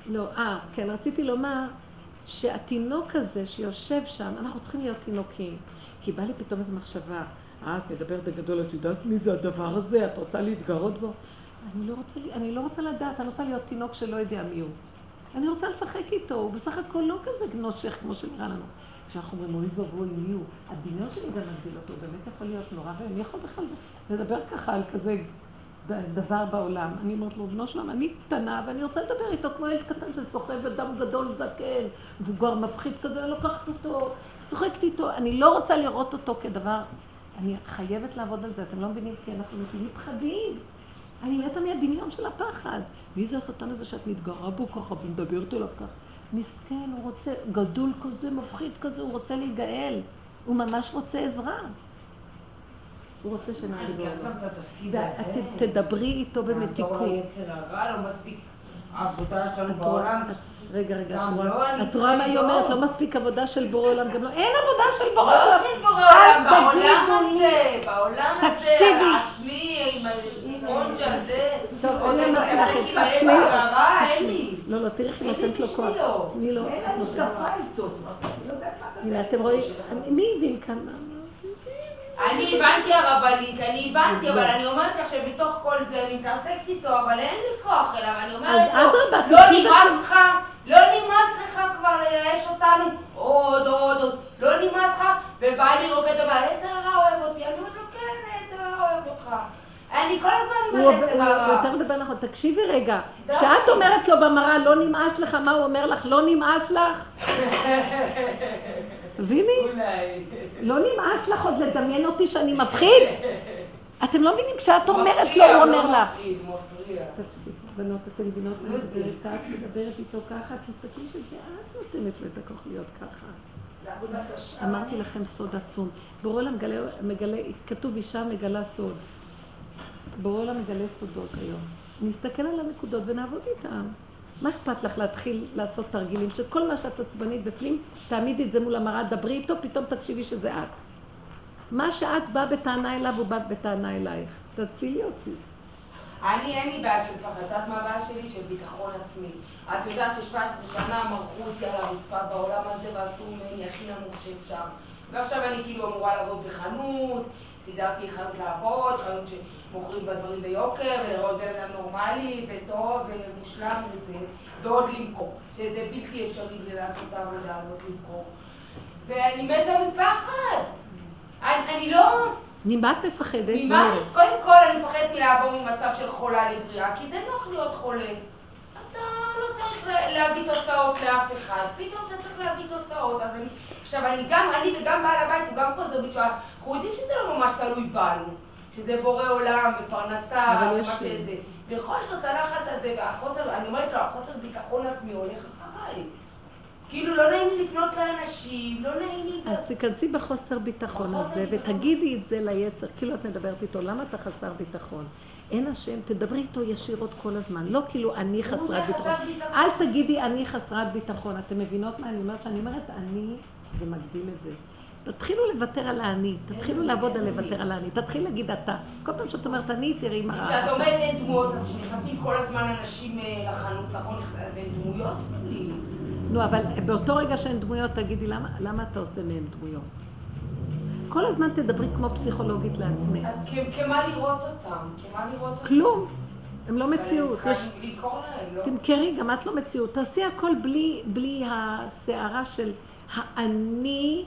לא, אה, כן, רציתי לומר שהתינוק הזה שיושב שם, אנחנו צריכים להיות תינוקים. כי בא לי פתאום איזו מחשבה, אה, את מדברת בגדול, את יודעת מי זה הדבר הזה? את רוצה להתגרות בו? אני לא רוצה, אני לא רוצה לדעת, אני רוצה להיות תינוק שלא יודע מי הוא. אני רוצה לשחק איתו, הוא בסך הכל לא כזה נושך כמו שנראה לנו. כשאנחנו אומרים, אוי ואבוי, מי הוא? הדמיון שלי גם מגדיל אותו, באמת יכול להיות נורא, ואני יכול בכלל לדבר ככה על כזה דבר בעולם. אני אומרת לו, בנו שלום, אני קטנה, ואני רוצה לדבר איתו כמו ילד קטן שסוחב אדם גדול זקן, מבוגר מפחיד כזה, אני לוקחת אותו, צוחקת איתו, אני לא רוצה לראות אותו כדבר, אני חייבת לעבוד על זה, אתם לא מבינים, כי אנחנו מבינים פחדים. אני מתה מהדמיון של הפחד. מי זה השטן הזה שאת מתגרה בו ככה ומדברת אליו ככה? מסכן, הוא רוצה, גדול כזה, מפחיד כזה, הוא רוצה להיגאל. הוא ממש רוצה עזרה. הוא רוצה שנעזור לו. ואת תדברי איתו במתיקות. לא עבודה שלנו בעולם. רגע, רגע, את לא, רואה- את רואה מה היא צריכה אומרת? לא מספיק עבודה של בורא עולם, גם לא, אין עבודה של בורא לא עולם. של בורא עולם, בעולם לי. הזה, בעולם הזה, תקשיבי. העצמי, עם הספונג' הזה. טוב, אין מתעסק לך, תשמעי, אין תשמעי. לי. לא, לא, תראי איך היא אין לי נותנת לו כוח. תני לו, אין את לנו. שפה איתו, זאת אומרת, אני לא יודעת מה הנה, אתם רואים, מי הבין כאן? אני הבנתי הרבנית, אני הבנתי, לא. אבל אני אומרת לך שבתוך כל זה אני מתעסקת איתו, אבל אין לי כוח אליו, אני אומרת לו, לא תחי נמאס. לך, לא נמאס לך כבר לייאש אותנו, עוד, עוד, עוד, לא נמאס לך, ובא לי רוקד אומר, איזה הרע אוהב אותי, אני אומרת לו, כן, איזה הרע אוהב אותך. אני כל הזמן עם הוא העצם הוא הרע. יותר מדבר נכון, תקשיבי רגע. כשאת אומרת לו במראה לא נמאס לך, מה הוא אומר לך? לא נמאס לך? תביני? לא נמאס לך עוד לדמיין אותי שאני מפחיד? אתם לא מבינים, כשאת אומרת לו, הוא לא אומר לך. בנות, אתן מבינות מה אני מדברת? כשאת מדברת איתו ככה, תסתכלי שזה את נותנת לו את הכוח להיות ככה. אמרתי לכם סוד עצום. בורא עולם מגלה, מגלה, כתוב אישה מגלה סוד. בורא עולם מגלה סודות היום. נסתכל על הנקודות ונעבוד איתן. מה אכפת לך להתחיל לעשות תרגילים? שכל מה שאת עצבנית בפנים, תעמידי את זה מול המראה, דברי איתו, פתאום תקשיבי שזה את. מה שאת באה בטענה אליו, הוא בא בטענה אלייך. תצילי אותי. אני, אין לי בעיה של פחד. את יודעת מה הבעיה שלי? של ביטחון עצמי. את יודעת ש-17 שנה מרחו אותי על הרצפה בעולם הזה ועשו ממני הכי נמוך שאפשר. ועכשיו אני כאילו אמורה לעבוד בחנות, סידרתי חנות לעבוד, חנות שמוכרים בה דברים ביוקר, ולראות בן אדם נורמלי וטוב ומושלם וזה, ועוד למכור. שזה בלתי אפשרי לי לעשות את העבודה הזאת למכור. ואני מתה מפחד. אני, אני לא... ממה את מפחדת? ממה? קודם כל אני מפחדת מלעבור ממצב של חולה לבריאה, כי זה נוח להיות חולה. אתה לא צריך לה- להביא תוצאות לאף אחד, פתאום אתה צריך להביא תוצאות. אז אני, עכשיו אני גם, אני וגם בעל הבית הוא גם חוזר בתשובה, אנחנו יודעים שזה לא ממש תלוי בנו, שזה בורא עולם ופרנסה ומה שזה. בכל זאת הלחץ הזה והחוסר, אני אומרת לו, החוסר ביטחון עצמי הולך אחריי. כאילו לא נעים לי לפנות לאנשים, לא נעים לי... אז תיכנסי בחוסר ביטחון הזה ותגידי את זה ליצר, כאילו את מדברת איתו, למה אתה חסר ביטחון? אין השם, תדברי איתו ישירות כל הזמן, לא כאילו אני חסרת זה ביטחון. אל תגידי אני חסרת ביטחון, אתם מבינות מה אני אומרת? שאני אומרת אני, זה מגדיל את זה. תתחילו לוותר על האני, תתחילו לעבוד על לוותר על האני, תתחיל להגיד אתה. כל פעם שאת אומרת אני, תראי מה כשאת. אומרת אין דמויות, אז שנכנסים כל הזמן אנשים אה, לחנות, נכון? אז אין דמויות? נו, אבל באותו רגע שאין דמויות, תגידי למה, למה אתה עושה מהם דמויות? כל הזמן תדברי כמו פסיכולוגית לעצמך. אז כמה לראות אותם? כמה לראות אותם? כלום. הם לא מציאות. יש... לא? תמכרי, גם את לא מציאות. תעשי הכל בלי, בלי הסערה של האני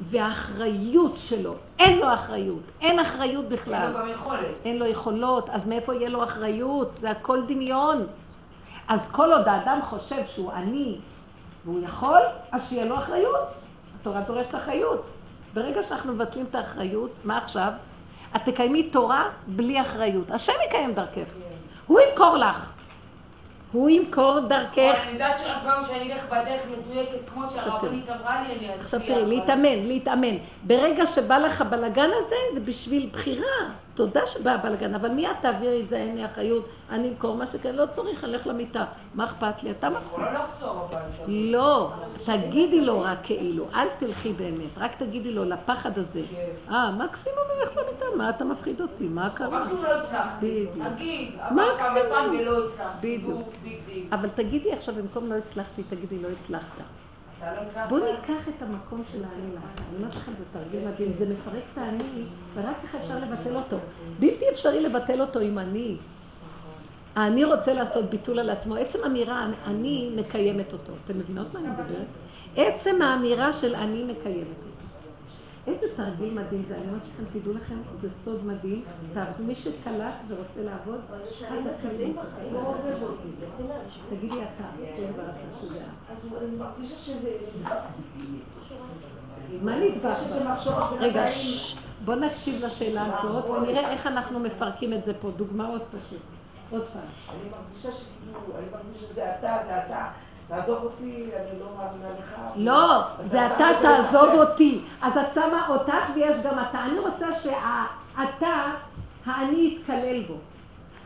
והאחריות שלו. אין לו אחריות. אין אחריות אין בכלל. לו גם יכולת. אין לו יכולות, אז מאיפה יהיה לו אחריות? זה הכל דמיון. אז כל עוד האדם חושב שהוא עני והוא יכול, אז שיהיה לו אחריות. התורה דורשת אחריות. ברגע שאנחנו מבטלים את האחריות, מה עכשיו? את תקיימי תורה בלי אחריות. השם יקיים דרכך. הוא ימכור לך. הוא ימכור דרכך. אני יודעת שרק פעם שאני אלך בדרך מדויקת כמו שהרבנית אמרה לי, אני עכשיו אצביע, תראי, אבל- להתאמן, להתאמן. ברגע שבא לך הבלגן הזה, זה בשביל בחירה. תודה שבא הבלגן, אבל מיד תעבירי את זה, אין לי אחריות, אני אמכור מה שכן, לא צריך, אלך למיטה. מה אכפת לי? אתה מפסיד. לא לחזור הביתה. לא, תגידי לו רק כאילו, אל תלכי באמת, רק תגידי לו לפחד הזה. כן. אה, מקסימום ללכת למיטה, מה אתה מפחיד אותי? מה קרה? מקסימום לא הצלחתי. בדיוק. נגיד, עבר כמה מקסימום. ולא הצלחתי. בדיוק. דיל. אבל תגידי עכשיו, במקום לא הצלחתי, תגידי לא הצלחת. בואו ניקח את המקום של האני לך. אני אומרת לכם, זה תרגיל מדהים, זה מפרק את האני, ורק איך אפשר לבטל אותו. בלתי אפשרי לבטל אותו עם אני. האני רוצה לעשות ביטול על עצמו. עצם אמירה, אני מקיימת אותו. אתם מבינות מה אני מדברת? עצם האמירה של אני מקיימת אותו. איזה תרגיל מדהים זה. אני אומרת לכם, תדעו לכם, זה סוד מדהים. מי שקלט ורוצה לעבוד, אל תצליחו. לא. תגידי אתה, כן, ברכה שזה את. אז אני מרגישה שזה... מה נדבק? מחשבות רגע, בוא נקשיב לשאלה הזאת ונראה איך אנחנו מפרקים את זה פה. דוגמאות פשוט. עוד פעם. אני מרגישה שכאילו, אני מרגישה שזה אתה, זה אתה. תעזוב אותי, אני לא מאמינה לך. לא, זה אתה תעזוב אותי. אז את שמה אותך ויש גם אתה. אני רוצה שאתה, האני יתקלל בו.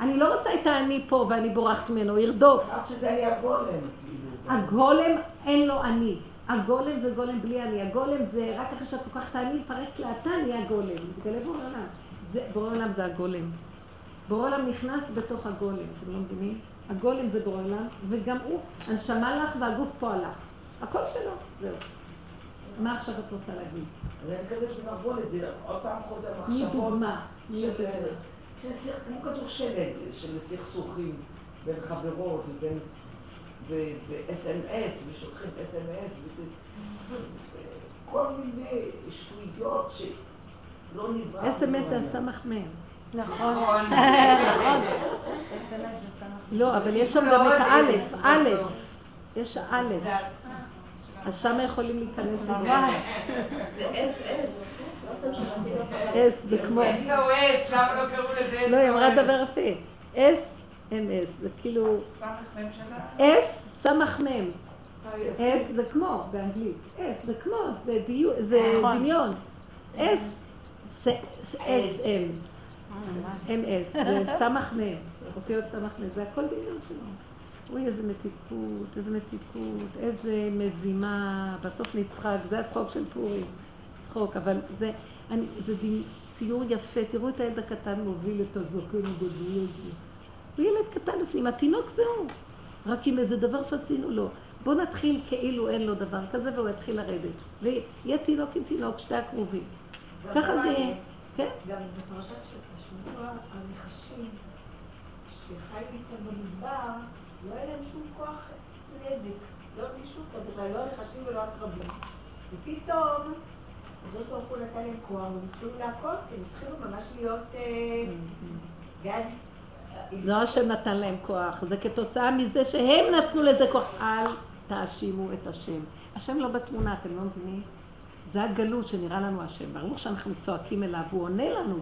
אני לא רוצה את האני פה ואני בורחת ממנו, ירדוף. אמרת שזה אני הגולם, כאילו. הגולם אין לו אני. הגולם זה גולם בלי אני. הגולם זה רק אחרי שאת לוקחת את האני, מפרקת לאתה נהיה גולם. מתגלה בורא עולם. בורא עולם זה הגולם. בורא עולם נכנס בתוך הגולם, אתם לא מבינים? הגולם זה בורא עולם, וגם הוא, הנשמה לך והגוף פה הלך. הכל שלו, זהו. מה עכשיו את רוצה להגיד? אני מקווה שנבוא לזה, עוד פעם חוזר מחשבות. דוגמה. תני של- דוגמה. של שיח- כמו כדור שלג, של סכסוכים בין חברות ובין... ב-SMS, ושולחים SMS, כל מיני שטויות שלא נברא. אס.אם.אס זה הסמך מ'. נכון. לא, אבל יש שם גם את האלף, א', יש האלף. אז שם יכולים להיכנס אליהם. זה אס אס. אס זה כמו, SOS, למה לא קראו לזה SOS? לא, היא אמרה דבר יפה. אס, אם אס, זה כאילו, אס, סמך מ'. אס זה כמו, באנגלית. אס זה כמו, זה זה דמיון. אס, אס אם. אם אס, זה סמך מ'. אותיות סמך מ', זה הכל דמיון שלו. אוי, איזה מתיקות, איזה מתיקות, איזה מזימה, בסוף נצחק, זה הצחוק של פורים. צחוק, אבל זה, אני, זה דין, ציור יפה, תראו את הילד הקטן מוביל את הזקן הגדול הזה. הוא ילד קטן בפנים, התינוק זהו. רק עם איזה דבר שעשינו לו. בוא נתחיל כאילו אין לו דבר כזה והוא יתחיל לרדת. ויהיה תינוק עם תינוק, שתי הכרובים. ככה זה יהיה. כן? גם בפרשת השבוע, הנחשים שחי איתם במדבר, לא היה להם שום כוח נזק. לא הרגישו אותם בכלל, לא הנחשים ולא הקרבים. ופתאום, הקדוש ברוך הוא נתן להם כוח, והם התחילו להכות, הם התחילו ממש להיות... אה, ואז... לא השם נתן להם כוח, זה כתוצאה מזה שהם נתנו לזה כוח. אל תאשימו את השם. השם לא בתמונה, אתם לא מבינים? זה הגלות שנראה לנו השם. ברור שאנחנו צועקים אליו, הוא עונה לנו.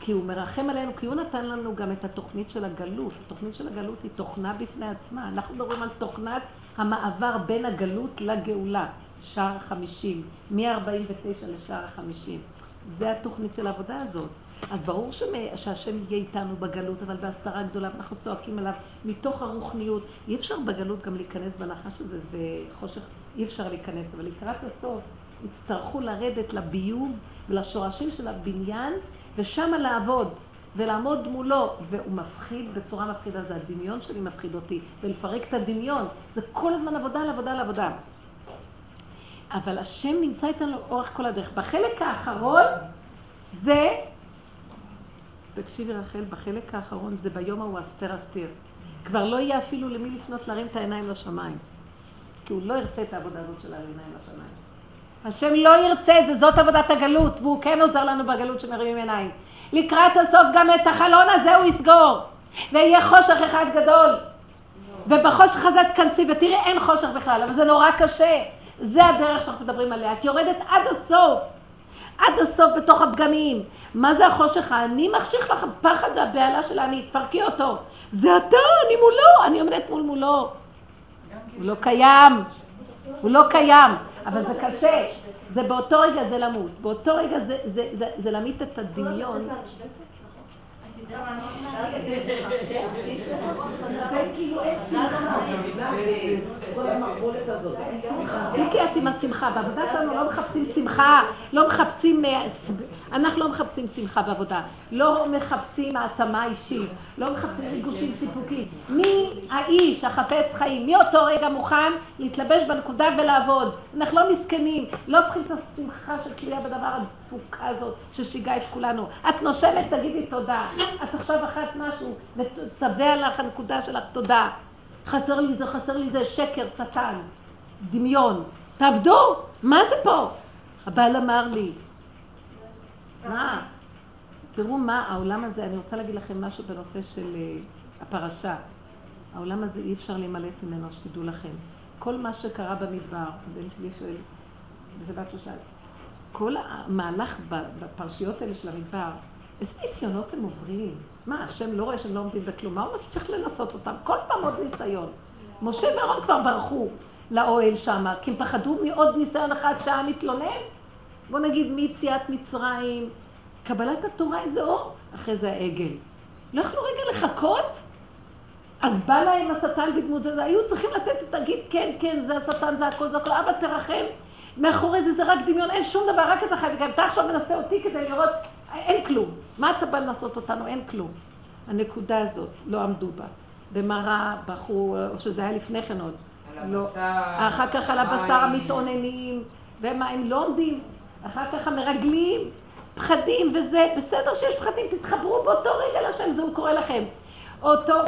כי הוא מרחם עלינו, כי הוא נתן לנו גם את התוכנית של הגלות. התוכנית של הגלות היא תוכנה בפני עצמה. אנחנו מדברים על תוכנת המעבר בין הגלות לגאולה, שער החמישים, מ-49 לשער החמישים. זה התוכנית של העבודה הזאת. אז ברור שהשם יהיה איתנו בגלות, אבל בהסתרה גדולה, ואנחנו צועקים עליו מתוך הרוחניות. אי אפשר בגלות גם להיכנס בנחש הזה, זה חושך, אי אפשר להיכנס, אבל לקראת הסוף יצטרכו לרדת לביוב ולשורשים של הבניין, ושמה לעבוד. ולעמוד מולו, והוא מפחיד בצורה מפחידה, זה הדמיון שלי מפחיד אותי, ולפרק את הדמיון, זה כל הזמן עבודה על עבודה על עבודה. אבל השם נמצא איתנו לאורך כל הדרך. בחלק האחרון זה תקשיבי רחל, בחלק האחרון זה ביום ההוא אסתר אסתיר. כבר לא יהיה אפילו למי לפנות להרים את העיניים לשמיים. כי הוא לא ירצה את העבודה הזאת של העיניים לשמיים. השם לא ירצה את זה, זאת עבודת הגלות, והוא כן עוזר לנו בגלות שמרימים עיניים. לקראת הסוף גם את החלון הזה הוא יסגור, ויהיה חושך אחד גדול. ובחושך הזה תכנסי, ותראי אין חושך בכלל, אבל זה נורא קשה. זה הדרך שאנחנו מדברים עליה. את יורדת עד הסוף. עד הסוף בתוך הפגמים. מה זה החושך? אני מחשיך לך פחד והבהלה של אני, תפרקי אותו. זה אתה, אני מולו, אני עומדת מול מולו. הוא לא קיים, הוא לא קיים, אבל זה קשה. זה באותו רגע זה למות, באותו רגע זה, להמית את הדמיון. זיקי את עם השמחה, בעבודה שלנו לא מחפשים שמחה, לא מחפשים, אה, אנחנו לא מחפשים שמחה בעבודה, לא מחפשים העצמה אישית, לא מחפשים ריגושים סיפוקים. מי האיש החפץ חיים, מי אותו רגע מוכן להתלבש בנקודה ולעבוד? אנחנו לא מסכנים, לא צריכים את השמחה של קריאה בדבר התפוקה הזאת ששיגעה את כולנו. את נושמת, תגידי תודה. את עכשיו אכלת משהו, ושבע לך הנקודה שלך תודה. חסר לי זה, חסר לי זה, שקר, שטן, דמיון. תעבדו, מה זה פה? הבעל אמר לי, מה? תראו מה העולם הזה, אני רוצה להגיד לכם משהו בנושא של uh, הפרשה. העולם הזה אי אפשר להימלט ממנו, שתדעו לכם. כל מה שקרה במדבר, הבן שלי שואל, וזה בת שושל, כל המהלך בפרשיות האלה של המדבר, איזה ניסיונות הם עוברים? מה, השם לא רואה שהם לא עומדים בכלום? מה הוא צריך לנסות אותם? כל פעם עוד ניסיון. משה ואהרון כבר ברחו לאוהל שם, כי הם פחדו מעוד ניסיון אחד שהיה מתלונן. בוא נגיד מיציאת מצרים, קבלת התורה איזה אור, אחרי זה העגל. לא יכלו רגע לחכות? אז בא להם השטן בדמות זה, היו צריכים לתת, תגיד כן, כן, זה השטן, זה הכל, זה הכל, אבא תרחם. מאחורי זה זה רק דמיון, אין שום דבר, רק אתה חייב, וגם אתה עכשיו מנסה אותי כדי לראות, אין כלום. מה אתה בא לנסות אותנו? אין כלום. הנקודה הזאת, לא עמדו בה. במראה בחרו, או שזה היה לפני כן עוד. על לא. הבשר, אחר כך על הבשר. המתאוננים, ומה, הם לא עומדים. אחר כך המרגלים, פחדים וזה, בסדר שיש פחדים, תתחברו באותו רגע לשם, זה הוא קורא לכם. אותו, אה,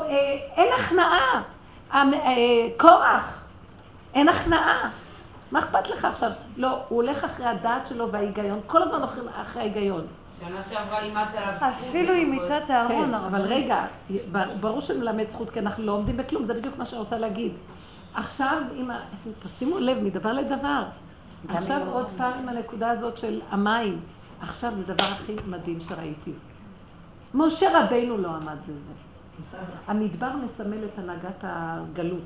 אין הכנעה. המ- אה, קורח, אין הכנעה. מה אכפת לך עכשיו? לא, הוא הולך אחרי הדעת שלו וההיגיון, כל הזמן הולכים אחרי ההיגיון. שנה שעברה לימדת עליו זכות. אפילו אם וכל- מצאת הארון כן. אבל רגע, ברור שנלמד זכות, כי אנחנו לא עומדים בכלום, זה בדיוק מה שאני רוצה להגיד. עכשיו, תשימו לב, מדבר לדבר. עכשיו עוד פעם עם הנקודה הזאת של המים. עכשיו זה הדבר הכי מדהים שראיתי. משה רבינו לא עמד בזה. המדבר מסמל את הנהגת הגלות.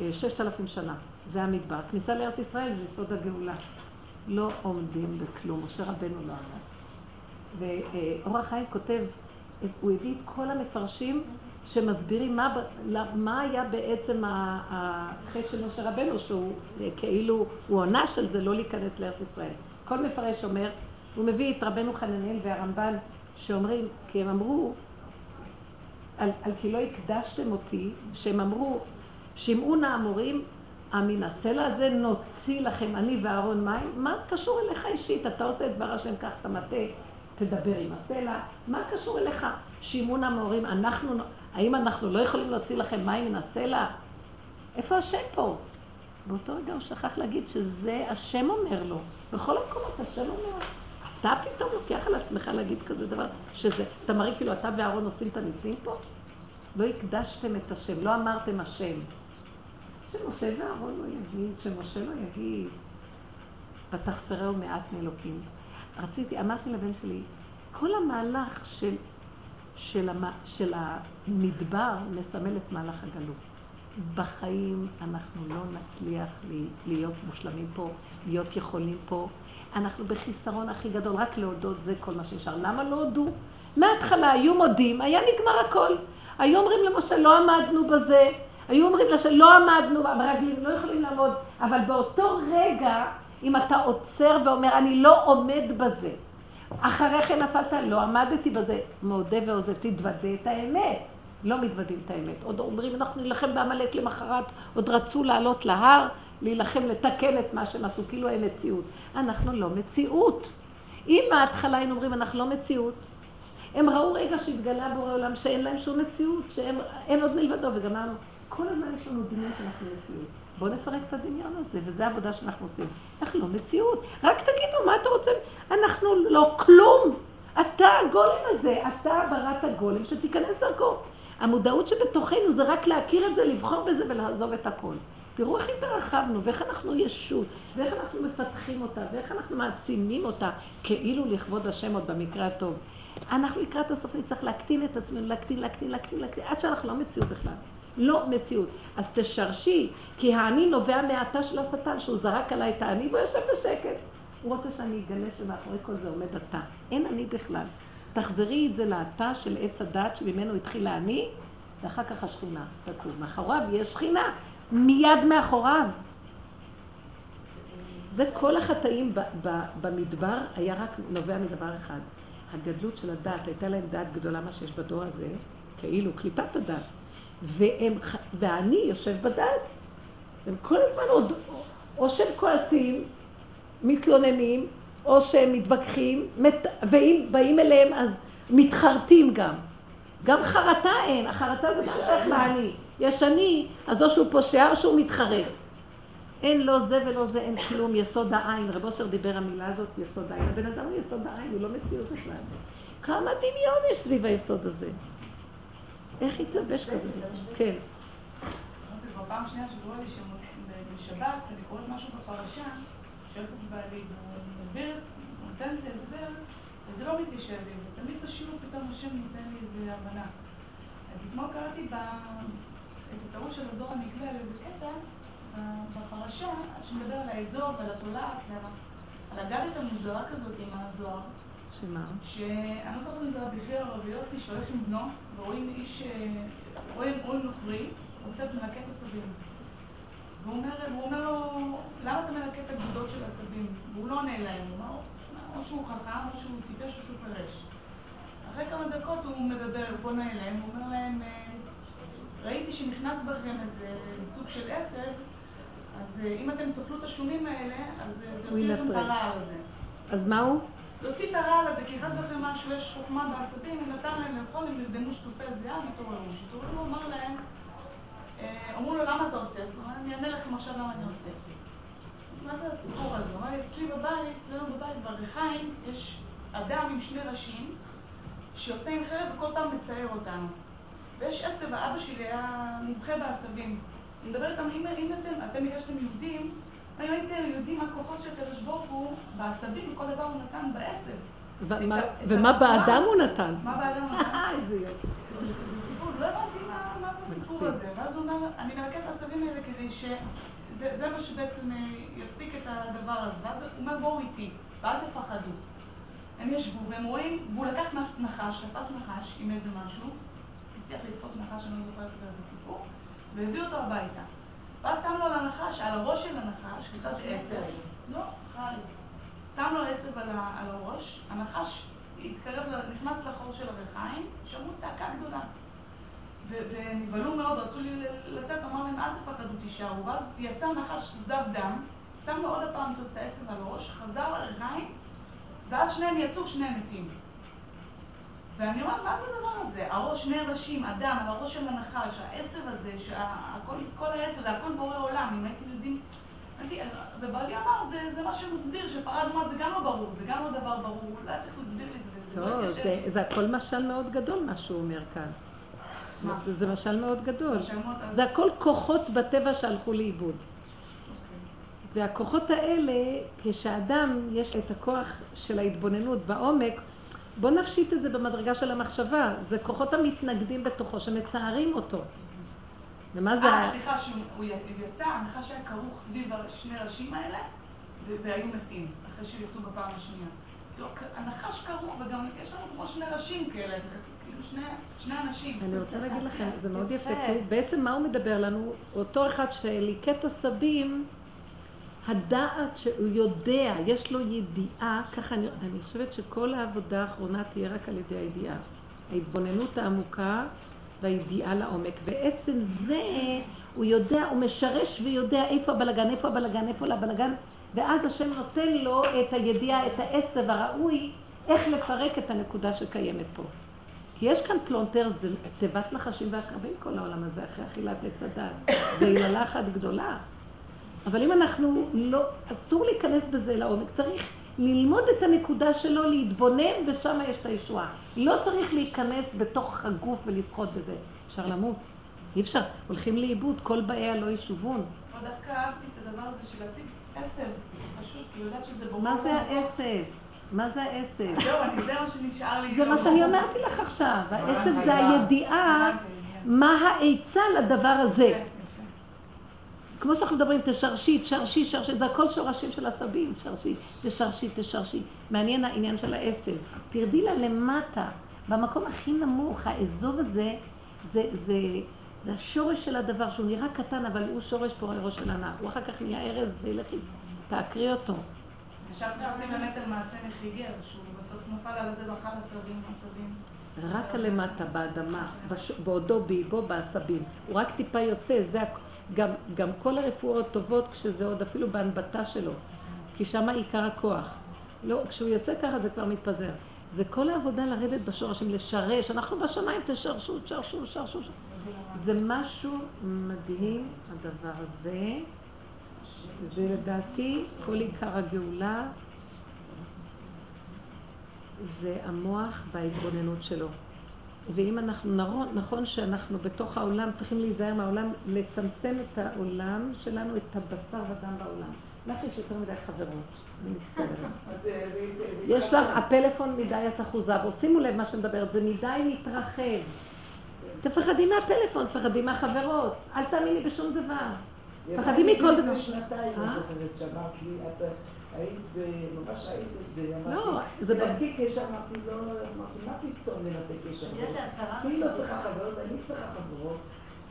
אה, ששת אלפים שנה, זה המדבר. כניסה לארץ ישראל זה יסוד הגאולה. לא עומדים בכלום, משה רבנו לא עמד. ואור החיים כותב, הוא הביא את כל המפרשים שמסבירים מה, מה היה בעצם החטא של משה רבנו, שהוא אה, כאילו, הוא עונה של זה לא להיכנס לארץ ישראל. כל מפרש אומר, הוא מביא את רבנו חננאל והרמב"ן שאומרים, כי הם אמרו, על, על כי לא הקדשתם אותי, שהם אמרו, שמעו נא המורים, מן הסלע הזה נוציא לכם, אני ואהרון מים, מה קשור אליך אישית? אתה עושה את דבר השם, קח את המטה, תדבר עם הסלע, מה קשור אליך? נא המורים, אנחנו, האם אנחנו לא יכולים להוציא לכם מים מן הסלע? איפה השם פה? באותו רגע הוא שכח להגיד שזה השם אומר לו. בכל המקומות השם אומר. אתה פתאום לוקח על עצמך להגיד כזה דבר, שזה, אתה מראה כאילו אתה ואהרון עושים את הניסים פה? לא הקדשתם את השם, לא אמרתם השם. שמשה ואהרון לא יגיד, שמשה לא יגיד, ותחסרהו מעט מאלוקים. רציתי, אמרתי לבן שלי, כל המהלך של, של, המ, של המדבר מסמל את מהלך הגלות. בחיים אנחנו לא נצליח להיות מושלמים פה, להיות יכולים פה. אנחנו בחיסרון הכי גדול, רק להודות זה כל מה שנשאר. למה לא הודו? מההתחלה היו מודים, היה נגמר הכל. היו אומרים למשה, לא עמדנו בזה. היו אומרים לה לא עמדנו, הרגלים לא יכולים לעמוד, אבל באותו רגע, אם אתה עוצר ואומר, אני לא עומד בזה, אחרי כן נפלת, לא עמדתי בזה, מודה ועוזב, תתוודה את האמת. לא מתוודים את האמת. עוד אומרים, אנחנו נילחם בעמלק למחרת, עוד רצו לעלות להר, להילחם, לתקן את מה שהם עשו, כאילו הם מציאות. אנחנו לא מציאות. אם מההתחלה היינו אומרים, אנחנו לא מציאות, הם ראו רגע שהתגלה בורא עולם שאין להם שום מציאות, שאין עוד מלבדו, וגמרנו. כל הזמן יש לנו דמיון שאנחנו מציאות. בואו נפרק את הדמיון הזה, וזו העבודה שאנחנו עושים. אנחנו לא מציאות. רק תגידו, מה אתה רוצה? אנחנו לא כלום. אתה הגולם הזה, אתה בראת הגולם שתיכנס דרכו. המודעות שבתוכנו זה רק להכיר את זה, לבחור בזה ולעזוב את הכל. תראו איך התרחבנו, ואיך אנחנו ישות, ואיך אנחנו מפתחים אותה, ואיך אנחנו מעצימים אותה, כאילו לכבוד השם עוד במקרה הטוב. אנחנו לקראת הסוף נצטרך להקטין את עצמנו, להקטין, להקטין, להקטין, להקטין, עד שאנחנו לא מציאות בכלל. לא מציאות. אז תשרשי, כי האני נובע מהתא של השטן, שהוא זרק עליי את האני והוא יושב בשקט. הוא רוצה שאני אגלה שמאחורי כל זה עומד התא. אין אני בכלל. תחזרי את זה לתא של עץ הדת שממנו התחיל האני, ואחר כך השכינה תקום. מאחוריו יש שכינה, מיד מאחוריו. זה כל החטאים במדבר היה רק נובע מדבר אחד. הגדלות של הדת, הייתה להם דת גדולה מה שיש בדור הזה, כאילו קליפת הדת. והם, ואני יושב בדת. הם כל הזמן עוד, או שהם כועסים, מתלוננים, או שהם מתווכחים, מת, ואם באים אליהם אז מתחרטים גם. גם חרטה אין, החרטה זה שייך לאני. יש אני, אז או שהוא פושע או שהוא מתחרט. אין לא זה ולא זה, אין כלום, יסוד העין. רב אושר דיבר המילה הזאת, יסוד העין. הבן אדם הוא יסוד העין, הוא לא מציאות בכלל. כמה דמיון יש סביב היסוד הזה. איך התלבש כזה? כן. פעם שנייה שקורה לי שבשבת אני קוראת משהו בפרשה, שואלת את בעלי, הוא מסביר, הוא נותן לי הסבר, וזה לא מתיישב לי, ותמיד בשיעור פתאום השם נותן לי איזה הבנה. אז אתמול קראתי את הטעות של הזוהר הנגלה על איזה קטע בפרשה, שמדבר על האזור ועל התולעת, על הגדת המוזרה כזאת עם הזוהר. שמה? שאני לא זוכרת אם זה רבי חייא רבי יוסי שהולך עם בנו, ורואים איש, רואים נוכרי, עושה את הסבים. והוא אומר לו, למה אתה מנקה את הגדודות של הסבים? והוא לא עונה להם, הוא אומר, או שהוא חכם, או שהוא טיפש, או שהוא פרש. אחרי כמה דקות הוא מדבר, הוא פונה אליהם, הוא אומר להם, ראיתי שנכנס בכם איזה סוג של עשב, אז אם אתם תאכלו את השומים האלה, אז זה יוצא לכם הרעל הזה. אז מה הוא? להוציא את הרעל הזה, כי חס וחלילה משהו, יש חוכמה בעשבים, הוא נתן להם לאכול, הם נרדמו שטופי זיעה, התעוררו. כשהתעוררו, אמר להם, אמרו לו, למה אתה עושה? אני אענה לכם עכשיו למה אני עושה. מה זה הסיפור הזה? הוא אמר לי, אצלי בבית, אצלנו בבית, בריחיים, יש אדם עם שני ראשים, שיוצא עם חרב וכל פעם מצייר אותנו. ויש עשב, האבא שלי היה מומחה בעשבים. אני מדברת איתם, אם אתם, אתם בגלל יהודים, אם הייתם יודעים מה הכוחות של הקדוש ברוך הוא בעשבים, כל דבר הוא נתן בעשב. ומה באדם הוא נתן? מה באדם הוא נתן? איזה יופי. לא הבנתי מה זה הסיפור הזה. ואז הוא אומר, אני מלקט את העשבים האלה כדי ש... זה מה שבעצם יפסיק את הדבר הזה. ואז הוא אומר, בואו איתי, ואל תפחדו. הם ישבו והם רואים, והוא לקח נחש, תפס נחש עם איזה משהו, הצליח לתפוס נחש, אני לא זוכרת את הסיפור, והביא אותו הביתה. ואז שם לו על הנחש, על הראש של הנחש, קצת עשר. לא, חי. שם לו עשב על, על הראש, הנחש התקרב, נכנס לחור של הריחיים, שמעו צעקה גדולה. ונבהלו מאוד, רצו לי לצאת, אמר להם, אל תפחדו, תישארו. ואז יצא נחש זב דם, שם לו עוד פעם את העשב על הראש, חזר לריחיים, ואז שניהם יצאו, שניהם מתים. ואני אומרת, מה זה הדבר הזה? הראש, שני ראשים, אדם, על הראש של הנחש, העשב הזה, שהכל, כל העשב, זה הכל בורא עולם, אם הייתם יודעים... ובעלי אמר, זה, זה מה שמסביר, שפרה אדומה זה גם לא ברור, זה גם לא דבר ברור, אולי איך הוא הסביר לי את זה, לא, התיישב זה. זה הכל משל מאוד גדול מה שהוא אומר כאן. מה? זה משל מאוד גדול. אז- זה הכל כוחות בטבע שהלכו לאיבוד. והכוחות האלה, כשאדם יש את הכוח של ההתבוננות בעומק, בוא נפשיט את זה במדרגה של המחשבה. זה כוחות המתנגדים בתוכו, שמצערים אותו. ומה זה? אה, סליחה, שהוא יצא, הנחש היה כרוך סביב שני הראשים האלה, והיו מתים, אחרי שיצאו בפעם השנייה. לא, הנחש כרוך, וגם יש לנו כמו שני ראשים כאלה, כאילו שני, שני אנשים. אני רוצה להגיד לכם, זה מאוד יפה. כי בעצם מה הוא מדבר לנו? אותו אחד שליקט עשבים, הדעת שהוא יודע, יש לו ידיעה, ככה אני, אני חושבת שכל העבודה האחרונה תהיה רק על ידי הידיעה. ההתבוננות העמוקה והידיעה לעומק. בעצם זה, הוא יודע, הוא משרש ויודע איפה הבלגן, איפה הבלגן, איפה הבלגן, ואז השם נותן לו את הידיעה, את העשב הראוי, איך לפרק את הנקודה שקיימת פה. כי יש כאן פלונטר, זה תיבת נחשים ועקרבים כל העולם הזה, אחרי אכילת עץ הדת. זה יללה אחת גדולה. אבל אם אנחנו לא, אסור להיכנס בזה לעומק, צריך ללמוד את הנקודה שלו, להתבונן, ושם יש את הישועה. לא צריך להיכנס בתוך הגוף ולשחות בזה. אפשר למות, אי אפשר. הולכים לאיבוד, כל באיה לא ישובון. דווקא אהבתי את הדבר הזה של לשים עשב, פשוט, כי יודעת שזה ברור. מה זה העשב? מה זה העשב? זהו, זה מה שנשאר לי. זה מה שאני אומרתי לך עכשיו. העשב זה הידיעה מה העצה לדבר הזה. כמו שאנחנו מדברים, תשרשי, תשרשי, תשרשי, זה הכל שורשים של עשבים, תשרשי, תשרשי, תשרשי. מעניין העניין של העשב. תרדי לה למטה, במקום הכי נמוך, האזוב הזה, זה, זה, זה השורש של הדבר, שהוא נראה קטן, אבל הוא שורש פורה ראש של ענק. הוא אחר כך נהיה ארז, ולכי, תעקרי אותו. עכשיו חשבתי באמת על מעשה מחיגר, שהוא בסוף נפל על הזה ואכל עשבים, עשבים. רק הלמטה, באדמה, בש... בעודו באיבו בעשבים. הוא רק טיפה יוצא, זה הכ... גם, גם כל הרפואות טובות כשזה עוד אפילו בהנבטה שלו, כי שם עיקר הכוח. לא, כשהוא יוצא ככה זה כבר מתפזר. זה כל העבודה לרדת בשורשים, לשרש. אנחנו בשמיים, תשרשו, תשרשו, תשרשו. זה משהו מדהים, הדבר הזה. זה לדעתי כל עיקר הגאולה, זה המוח וההתבוננות שלו. ואם אנחנו, נרון, נכון שאנחנו בתוך העולם צריכים להיזהר מהעולם, לצמצם את העולם שלנו, את הבשר ודם בעולם. לך יש יותר מדי חברות, אני מצטערת. יש לך, הפלאפון מדי את אחוזה בו, שימו לב מה שאני מדברת, זה מדי מתרחב. תפחדי מהפלאפון, תפחדי מהחברות, אל תאמיני בשום דבר. תפחדי מכל דבר. לפני שנתיים, אה? שאמרת לי, היית, ממש היית את זה, אמרתי, לא, זה לנתק קשר, אמרתי, לא, אמרתי, מה פתאום לנתק קשר? אני לא צריכה חברות, אני צריכה חברות,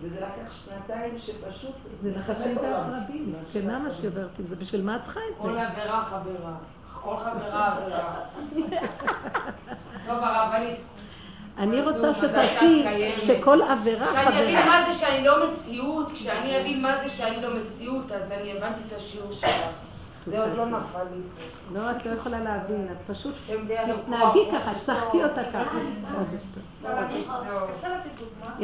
וזה לקח שנתיים שפשוט... זה מחלק עולם. וערבים, מסכנה מה שעוברת עם זה, בשביל מה את צריכה את זה? כל עבירה חברה. כל חברה עבירה. טוב, הרבנית. אני רוצה שתעשי. שכל עבירה כשאני אבין חברה. מה זה שאני לא מציאות, כשאני אבין מה זה שאני לא מציאות, אז אני הבנתי את השיעור שלך. זה עוד לא נפל לי. לא, את לא יכולה להבין, את פשוט תתנהגי ככה, שחקי אותה ככה. אפשר לתת דוגמה?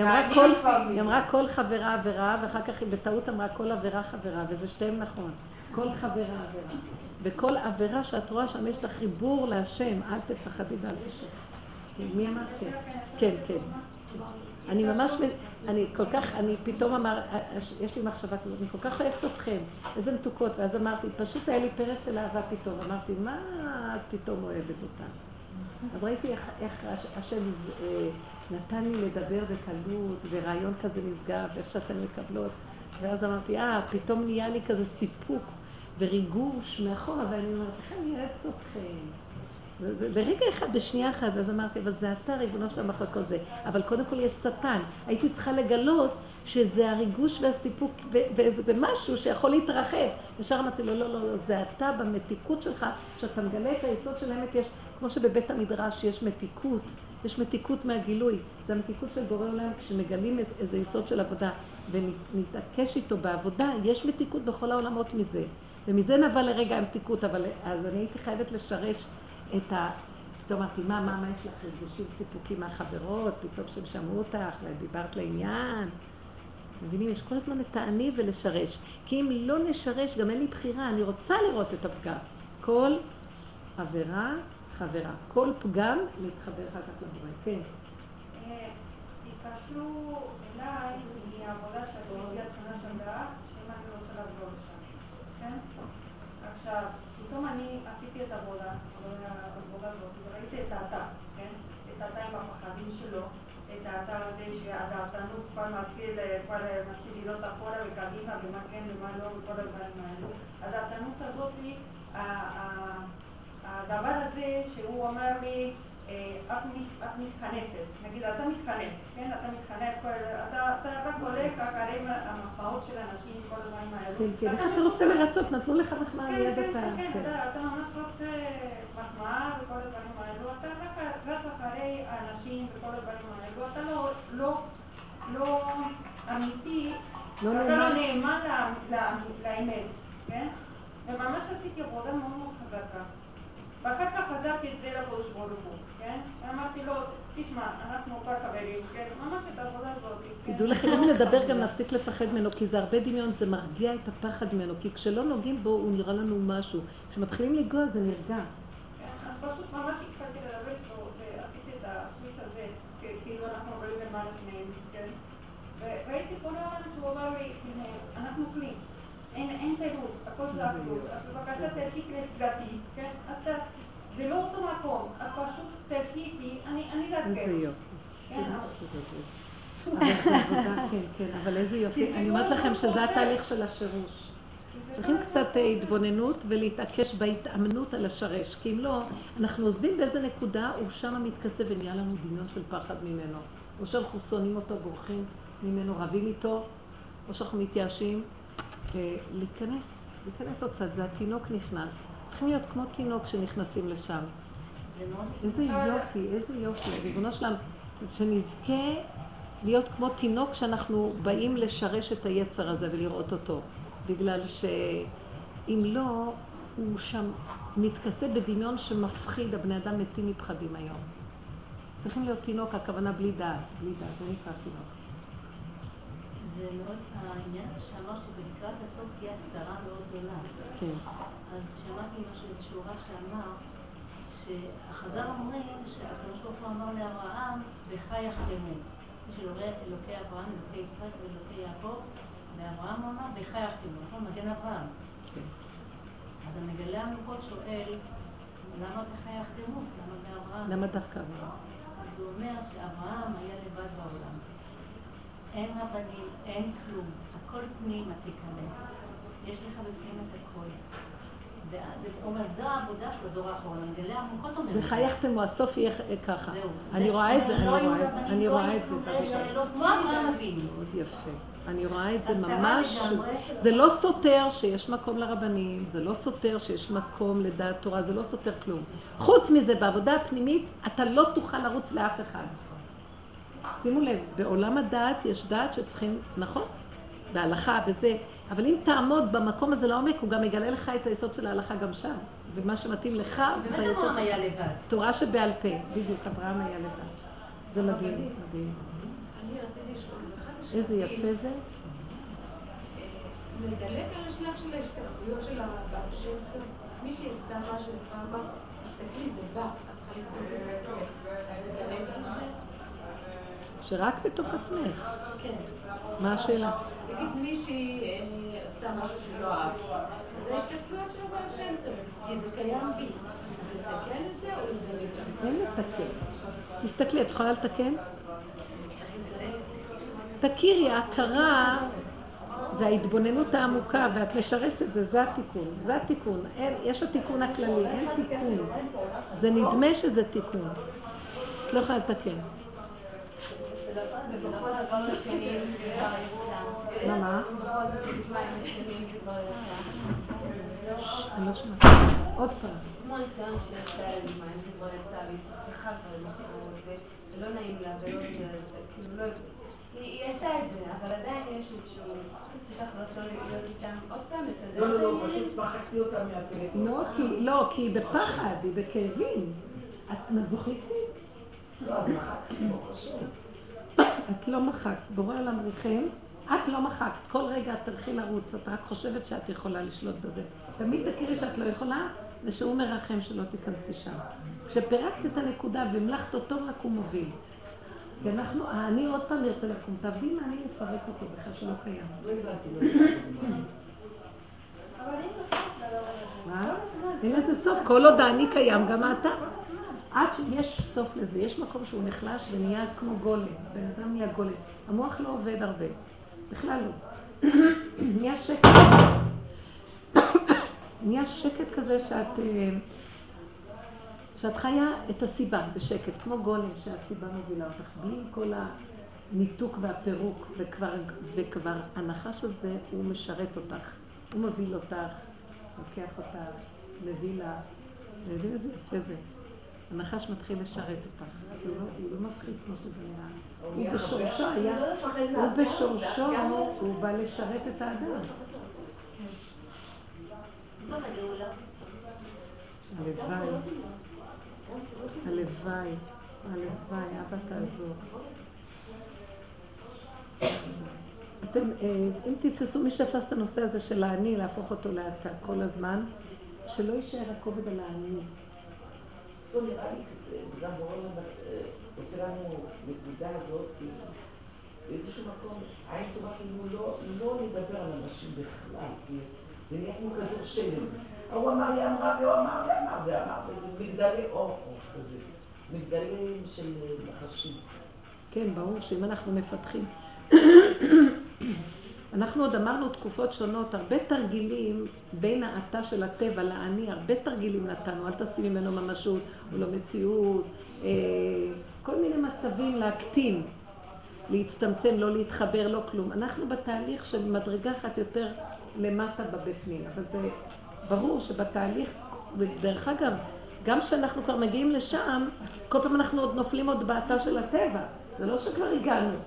היא אמרה כל, חברה עבירה, ואחר כך היא בטעות אמרה כל עבירה חברה, וזה שתיהם נכון. כל חברה עבירה. וכל עבירה שאת רואה שם יש לך חיבור להשם, אל תפחדי ואל תשב. כן, מי אמר? כן. כן, כן. אני ממש, אני כל כך, אני פתאום אמר, יש לי מחשבה כזאת, אני כל כך אוהבת אתכם, איזה מתוקות, ואז אמרתי, פשוט היה לי פרץ של אהבה פתאום, אמרתי, מה את פתאום אוהבת אותה? אז ראיתי איך, איך הש- השם אה, נתן לי לדבר בקלות, ורעיון כזה נשגב, ואיך שאתן מקבלות, ואז אמרתי, אה, פתאום נהיה לי כזה סיפוק וריגוש מאחורה, ואני אומרת, איך אני אוהבת אתכם. וזה- ברגע אחד, בשנייה אחת, ואז אמרתי, אבל זה אתה, ריבונו שלום, אחרי כל זה. אבל קודם כל יש שטן. הייתי צריכה לגלות שזה הריגוש והסיפוק באיזה- במשהו שיכול להתרחב. ישר אמרתי לו, לא, לא, לא, זה אתה במתיקות שלך, כשאתה מגלה את היסוד של האמת, יש, כמו שבבית המדרש יש מתיקות, יש מתיקות מהגילוי. זה המתיקות של בורא עולם, כשמגלים איזה יסוד של עבודה ונתעקש איתו בעבודה, יש מתיקות בכל העולמות מזה. ומזה נבע לרגע המתיקות, אבל אז אני הייתי חייבת לשרש את ה... פתאום אמרתי, מה, מה, מה יש לך רגושים סיפוקים מהחברות, פתאום שהם שמעו אותך, ודיברת לעניין. מבינים? יש כל הזמן את האני ולשרש. כי אם לא נשרש, גם אין לי בחירה, אני רוצה לראות את הפגם. כל עבירה, חברה. כל פגם, להתחבר אחר כך לבורא. כן. אה, התקשרו אליי מהעבודה שעשיתי עד שנה שעברה, שאם אני רוצה לחזור לשם, כן? עכשיו, פתאום אני עשיתי את העבודה הזאת, וראיתי את האתר, כן? את האתר עם הפחדים שלו, את האתר הזה שהדעתנות כבר מתחיל, אה, כבר אה, מתחיל לראות אחורה וקדימה, ומה כן ומה לא, וכל הדברים האלו. הדעתנות הזאת, ה- ה- הדבר הזה שהוא אומר לי, אה, את מת- את מתחנפת, נגיד אתה מתחנף, כן? אתה מתחנף, כל- אתה אתה רק הולך אחרי המחמאות של אנשים, כל האלו. כן, כן. איך ואתה אתה רוצה. לרצות? נתנו לך מחמאה מיד כן, אתה... כן, כן, כן. אתה ממש רוצה מחמאה וכל הדברים האלו, אתה רק אחרי האנשים וכל הדברים האלו, אתה לא, לא, לא אמיתי, לא אתה. לא נאמן לאמת, כן? וממש עשיתי עבודה מאוד מאוד חזקה. ואחר כך חזרתי את זה לקדוש ברוך הוא, כן? ואמרתי לו, תשמע, אנחנו כבר חברים, כן? ממש את העבודה הזאת. כן? תדעו לכם, אם נדבר גם נפסיק לפחד ממנו, כי זה הרבה דמיון, זה מרגיע את הפחד ממנו, כי כשלא נוגעים בו הוא נראה לנו משהו. כשמתחילים לנגוע זה נרגע. כן, אז פשוט ממש התחלתי לדבר איתו, ועשיתי את הסוויץ' הזה, כאילו אנחנו רואים למעלה שניהם, כן? וראיתי כל הזמן שהוא אמר לי, "הנה, אנחנו כלי, אין תירוץ, הכל זה אחדות, אז בבקשה תרחיק לדעתי, כן? אתה, זה לא אותו מקום, את פשוט איתי, אני איזה דרכך. יופי. כן, אבל זה עבודה, כן, כן, אבל איזה יופי. אני אומרת לכם שזה התהליך של השירוש. צריכים קצת אה, התבוננות ולהתעקש בהתאמנות על השרש, כי אם לא, אנחנו עוזבים באיזה נקודה, הוא שם מתכסה ונהיה לנו דמיון של פחד ממנו. או שאנחנו שונאים אותו, בורחים ממנו, רבים איתו, או שאנחנו מתייאשים. אה, להיכנס, להיכנס עוד קצת, זה התינוק נכנס. צריכים להיות כמו תינוק שנכנסים לשם. איזה יופי, איזה יופי. ריבונו שלם, שנזכה להיות כמו תינוק שאנחנו באים לשרש את היצר הזה ולראות אותו. בגלל שאם לא, הוא שם מתכסה בדמיון שמפחיד, הבני אדם מתים מפחדים היום. צריכים להיות תינוק, הכוונה בלי דעת, בלי דעת, זה נקרא תינוק. זה מאוד, העניין הזה שאמרת שבלקראת הסוף תהיה הסתרה מאוד גדולה. כן. שמעתי משהו, איזשהו רב שאמר שהחז"ל אומרים שהקדוש ברוך הוא אמר לאברהם, בך יחתמו. אלוהי אלוקי אברהם, אלוקי ישראל ואלוקי יעקב, ואברהם אמר, בך יחתמו, נכון? מגן אברהם. אז המגלה המלכות שואל, למה בך יחתמו? למה באברהם? למה דווקא אברהם? אז הוא אומר שאברהם היה לבד בעולם. אין רבנים, אין כלום, הכל פנימה תיכנס. יש לך בפנים את הכל. אומר, זו העבודה של הדור האחרון, המגלה העמוקות אומר. את זה. וחייכתם, הסוף יהיה ככה. אני רואה את זה, אני לא רואה את זה, אני לא רואה את זה. לא. מאוד יפה. אני רואה את זה ממש, זה לא סותר שיש מקום לרבנים, זה לא סותר שיש מקום לדעת תורה, זה לא סותר כלום. חוץ מזה, בעבודה הפנימית, אתה לא תוכל לרוץ לאף אחד. שימו לב, בעולם הדעת יש דעת שצריכים, נכון? בהלכה, בזה, אבל אם תעמוד במקום הזה לעומק, הוא גם יגלה לך את היסוד של ההלכה גם שם, ומה שמתאים לך ביסוד שלך. תורה שבעל פה, בדיוק, אברהם היה לבד. זה מדהים, מדהים. איזה יפה זה. אה, לדלג על השלב של ההשתלבויות של טוב. מי שעשתה משהו, עשתה מה, תסתכלי, זה בא, את צריכה להתמודד עם עצמך. אז לדלג על זה? שרק בתוך עצמך. כן. מה השאלה? נגיד מישהי אה, עשתה משהו שלא אהבת, אז זה ההשתתפויות של הבעל שם טוב, כי זה קיים בי. אז לתקן את זה או לדלג על זה? אין לתקן. תסתכלי, את יכולה לתקן? תכירי, ההכרה וההתבוננות העמוקה, ואת משרשת את זה, זה התיקון. זה התיקון. אין, יש התיקון הכללי, אין תיקון. זה נדמה שזה תיקון. את לא יכולה לתקן. ובכל הדברים השניים זה כבר יצא. מה, מה? לא. עוד פעם. כמו הניסיון יצאה לדוגמה, אם זה כבר יצא והיא החברות, ולא נעים לה, ולא כאילו לא... היא העלתה את זה, אבל עדיין יש איזשהו... לא, לא, לא. פשוט מחקתי אותה מהטלפון. לא, לא, כי היא בפחד, היא בכאבים. את מזוכיסטית? לא, אז מחקתי, לא חשוב. את לא מחקת. בורא עולם ריחם, את לא מחקת. כל רגע את תלכי לרוץ, את רק חושבת שאת יכולה לשלוט בזה. תמיד תכירי שאת לא יכולה, ושהוא מרחם שלא תיכנסי שם. כשפירקת את הנקודה והמלכת אותו, רק הוא מוביל. כי אנחנו, אני עוד פעם ארצה לקום, תעבדי מה אני אפרק אותו בכלל שלא קיים. לא. מה? אין לזה סוף, כל עוד אני קיים, גם אתה. עד שיש סוף לזה, יש מקום שהוא נחלש ונהיה כמו גולם, בן אדם נהיה גולם. המוח לא עובד הרבה, בכלל לא. נהיה שקט. נהיה שקט כזה שאת, אה, שאת חיה את הסיבה בשקט, כמו גולם שהסיבה מובילה אותך, בלי כל הניתוק והפירוק, וכבר, וכבר הנחש הזה הוא משרת אותך, הוא מוביל אותך, לוקח אותך, מביא לה, אתם יודעים איזה יפה זה. הנחש מתחיל לשרת אותך, הוא לא, הוא לא מפחיד כמו שזה נראה. הוא בשורשו היה, הוא בשורשו, הוא בא לשרת את האדם. הלוואי, הלוואי, הלוואי, אבא תעזור. אתם, אה, אם תתפסו, מי שתפס את הנושא הזה של האני, להפוך אותו לאתה כל הזמן, שלא יישאר הכובד על האני. לא נראה לי, אה, גם בורא אה, עושה לנו נקודה הזאת, באיזשהו מקום, עין טובה כאילו לא, לא לדבר על אנשים בכלל, כי זה נהיה כמו כדור שלם. ההוא אמר לי, אמרה, והוא אמר, ואמר, ואמר, ומגדלי אור, כזה. מגדלים של נחשים. כן, ברור שאם אנחנו מפתחים... אנחנו עוד אמרנו תקופות שונות, הרבה תרגילים בין האתה של הטבע לאני, הרבה תרגילים נתנו, אל תשים ממנו ממשות, הוא לא מציאות, אה, כל מיני מצבים להקטין, להצטמצם, לא להתחבר, לא כלום. אנחנו בתהליך של מדרגה אחת יותר למטה בבפנים, אבל זה ברור שבתהליך, ודרך אגב, גם כשאנחנו כבר מגיעים לשם, כל פעם אנחנו עוד נופלים עוד באתה של הטבע. זה לא שכבר הגענו,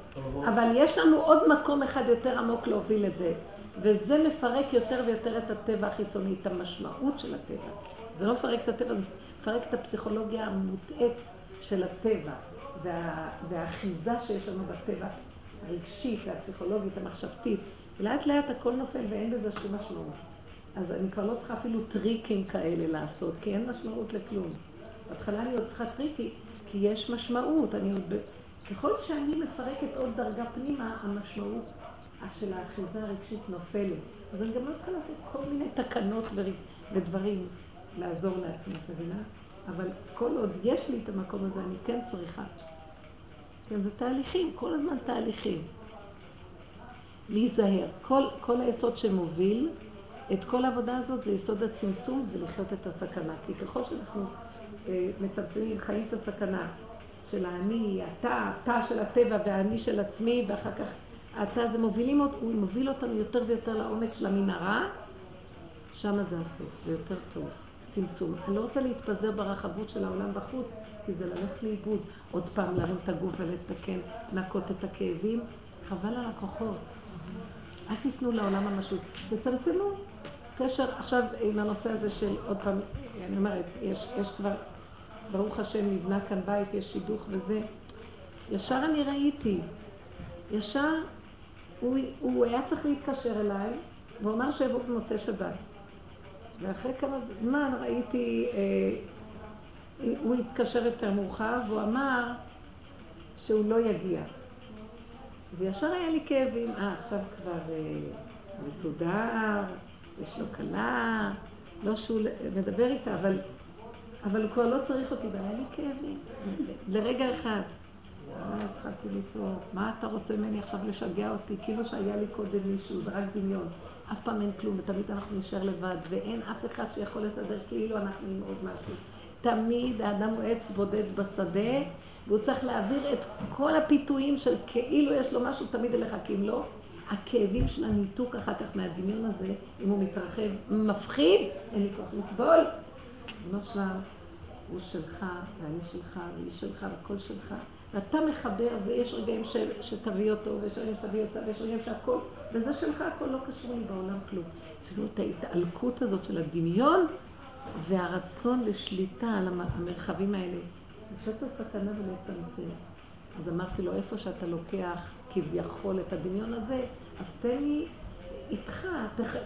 אבל יש לנו עוד מקום אחד יותר עמוק להוביל את זה, וזה מפרק יותר ויותר את הטבע החיצוני, את המשמעות של הטבע. זה לא מפרק את הטבע, זה מפרק את הפסיכולוגיה המוטעית של הטבע, וה, והאחיזה שיש לנו בטבע, הרגשית והפסיכולוגית, המחשבתית. לאט לאט הכל נופל ואין בזה שום משמעות. אז אני כבר לא צריכה אפילו טריקים כאלה לעשות, כי אין משמעות לכלום. בהתחלה אני עוד צריכה טריקים, כי יש משמעות. אני עוד... ככל שאני מפרקת עוד דרגה פנימה, המשמעות של האחיזה הרגשית נופלת. אז אני גם לא צריכה לעשות כל מיני תקנות ודברים לעזור לעצמי, את מבינה? אבל כל עוד יש לי את המקום הזה, אני כן צריכה. כן, זה תהליכים, כל הזמן תהליכים. להיזהר. כל, כל היסוד שמוביל את כל העבודה הזאת זה יסוד הצמצום ולחיות את הסכנה. כי ככל שאנחנו אה, מצמצמים, חיים את הסכנה של האני, התא, התא של הטבע והאני של עצמי, ואחר כך התא זה מובילים, הוא מוביל אותנו יותר ויותר לעומק של המנהרה, שם זה הסוף, זה יותר טוב. צמצום. אני לא רוצה להתפזר ברחבות של העולם בחוץ, כי זה ללכת לאיבוד. עוד פעם להרים את הגוף ולתקן, לנקות את הכאבים. חבל על הכוחות. אל תיתנו לעולם המשות. תצמצמו. קשר עכשיו עם הנושא הזה של, עוד פעם, אני אומרת, יש, יש כבר, ברוך השם, נבנה כאן בית, יש שידוך וזה. ישר אני ראיתי, ישר הוא, הוא היה צריך להתקשר אליי, והוא אמר שיבוא במוצאי שבת. ואחרי כמה זמן ראיתי, אה, הוא התקשר יותר מאוחר, והוא אמר שהוא לא יגיע. וישר היה לי כאבים, אה, עכשיו כבר אה, מסודר, יש לו כלה, לא שהוא מדבר איתה, אבל, אבל הוא כבר לא צריך אותי, והיה לי כאבים, לרגע אחד. אז התחלתי לצעוק, מה אתה רוצה ממני עכשיו לשגע אותי? כאילו שהיה לי קודם מישהו, זה רק דמיון. אף פעם אין כלום, ותמיד אנחנו נשאר לבד, ואין אף אחד שיכול לסדר כאילו אנחנו עם עוד משהו. תמיד האדם הוא עץ בודד בשדה, והוא צריך להעביר את כל הפיתויים של כאילו יש לו משהו תמיד אליך, כי אם לא, הכאבים של הניתוק אחר כך מהדמיון הזה, אם הוא מתרחב, מפחיד, אין לי כוח לסבול. בנו הוא שלך, ואני שלך, והיא שלך, והכל שלך. ואתה מחבר, ויש רגעים ש, שתביא אותו, ויש רגעים שתביא אותה, ויש רגעים שהכל, וזה שלך, הכל לא קשור לי בעולם כלום. לנו את ההתעלקות הזאת של הדמיון, והרצון לשליטה על המרחבים האלה. זאת הסכנה ולצמצם. אז אמרתי לו, איפה שאתה לוקח כביכול את הדמיון הזה, אז תן לי איתך,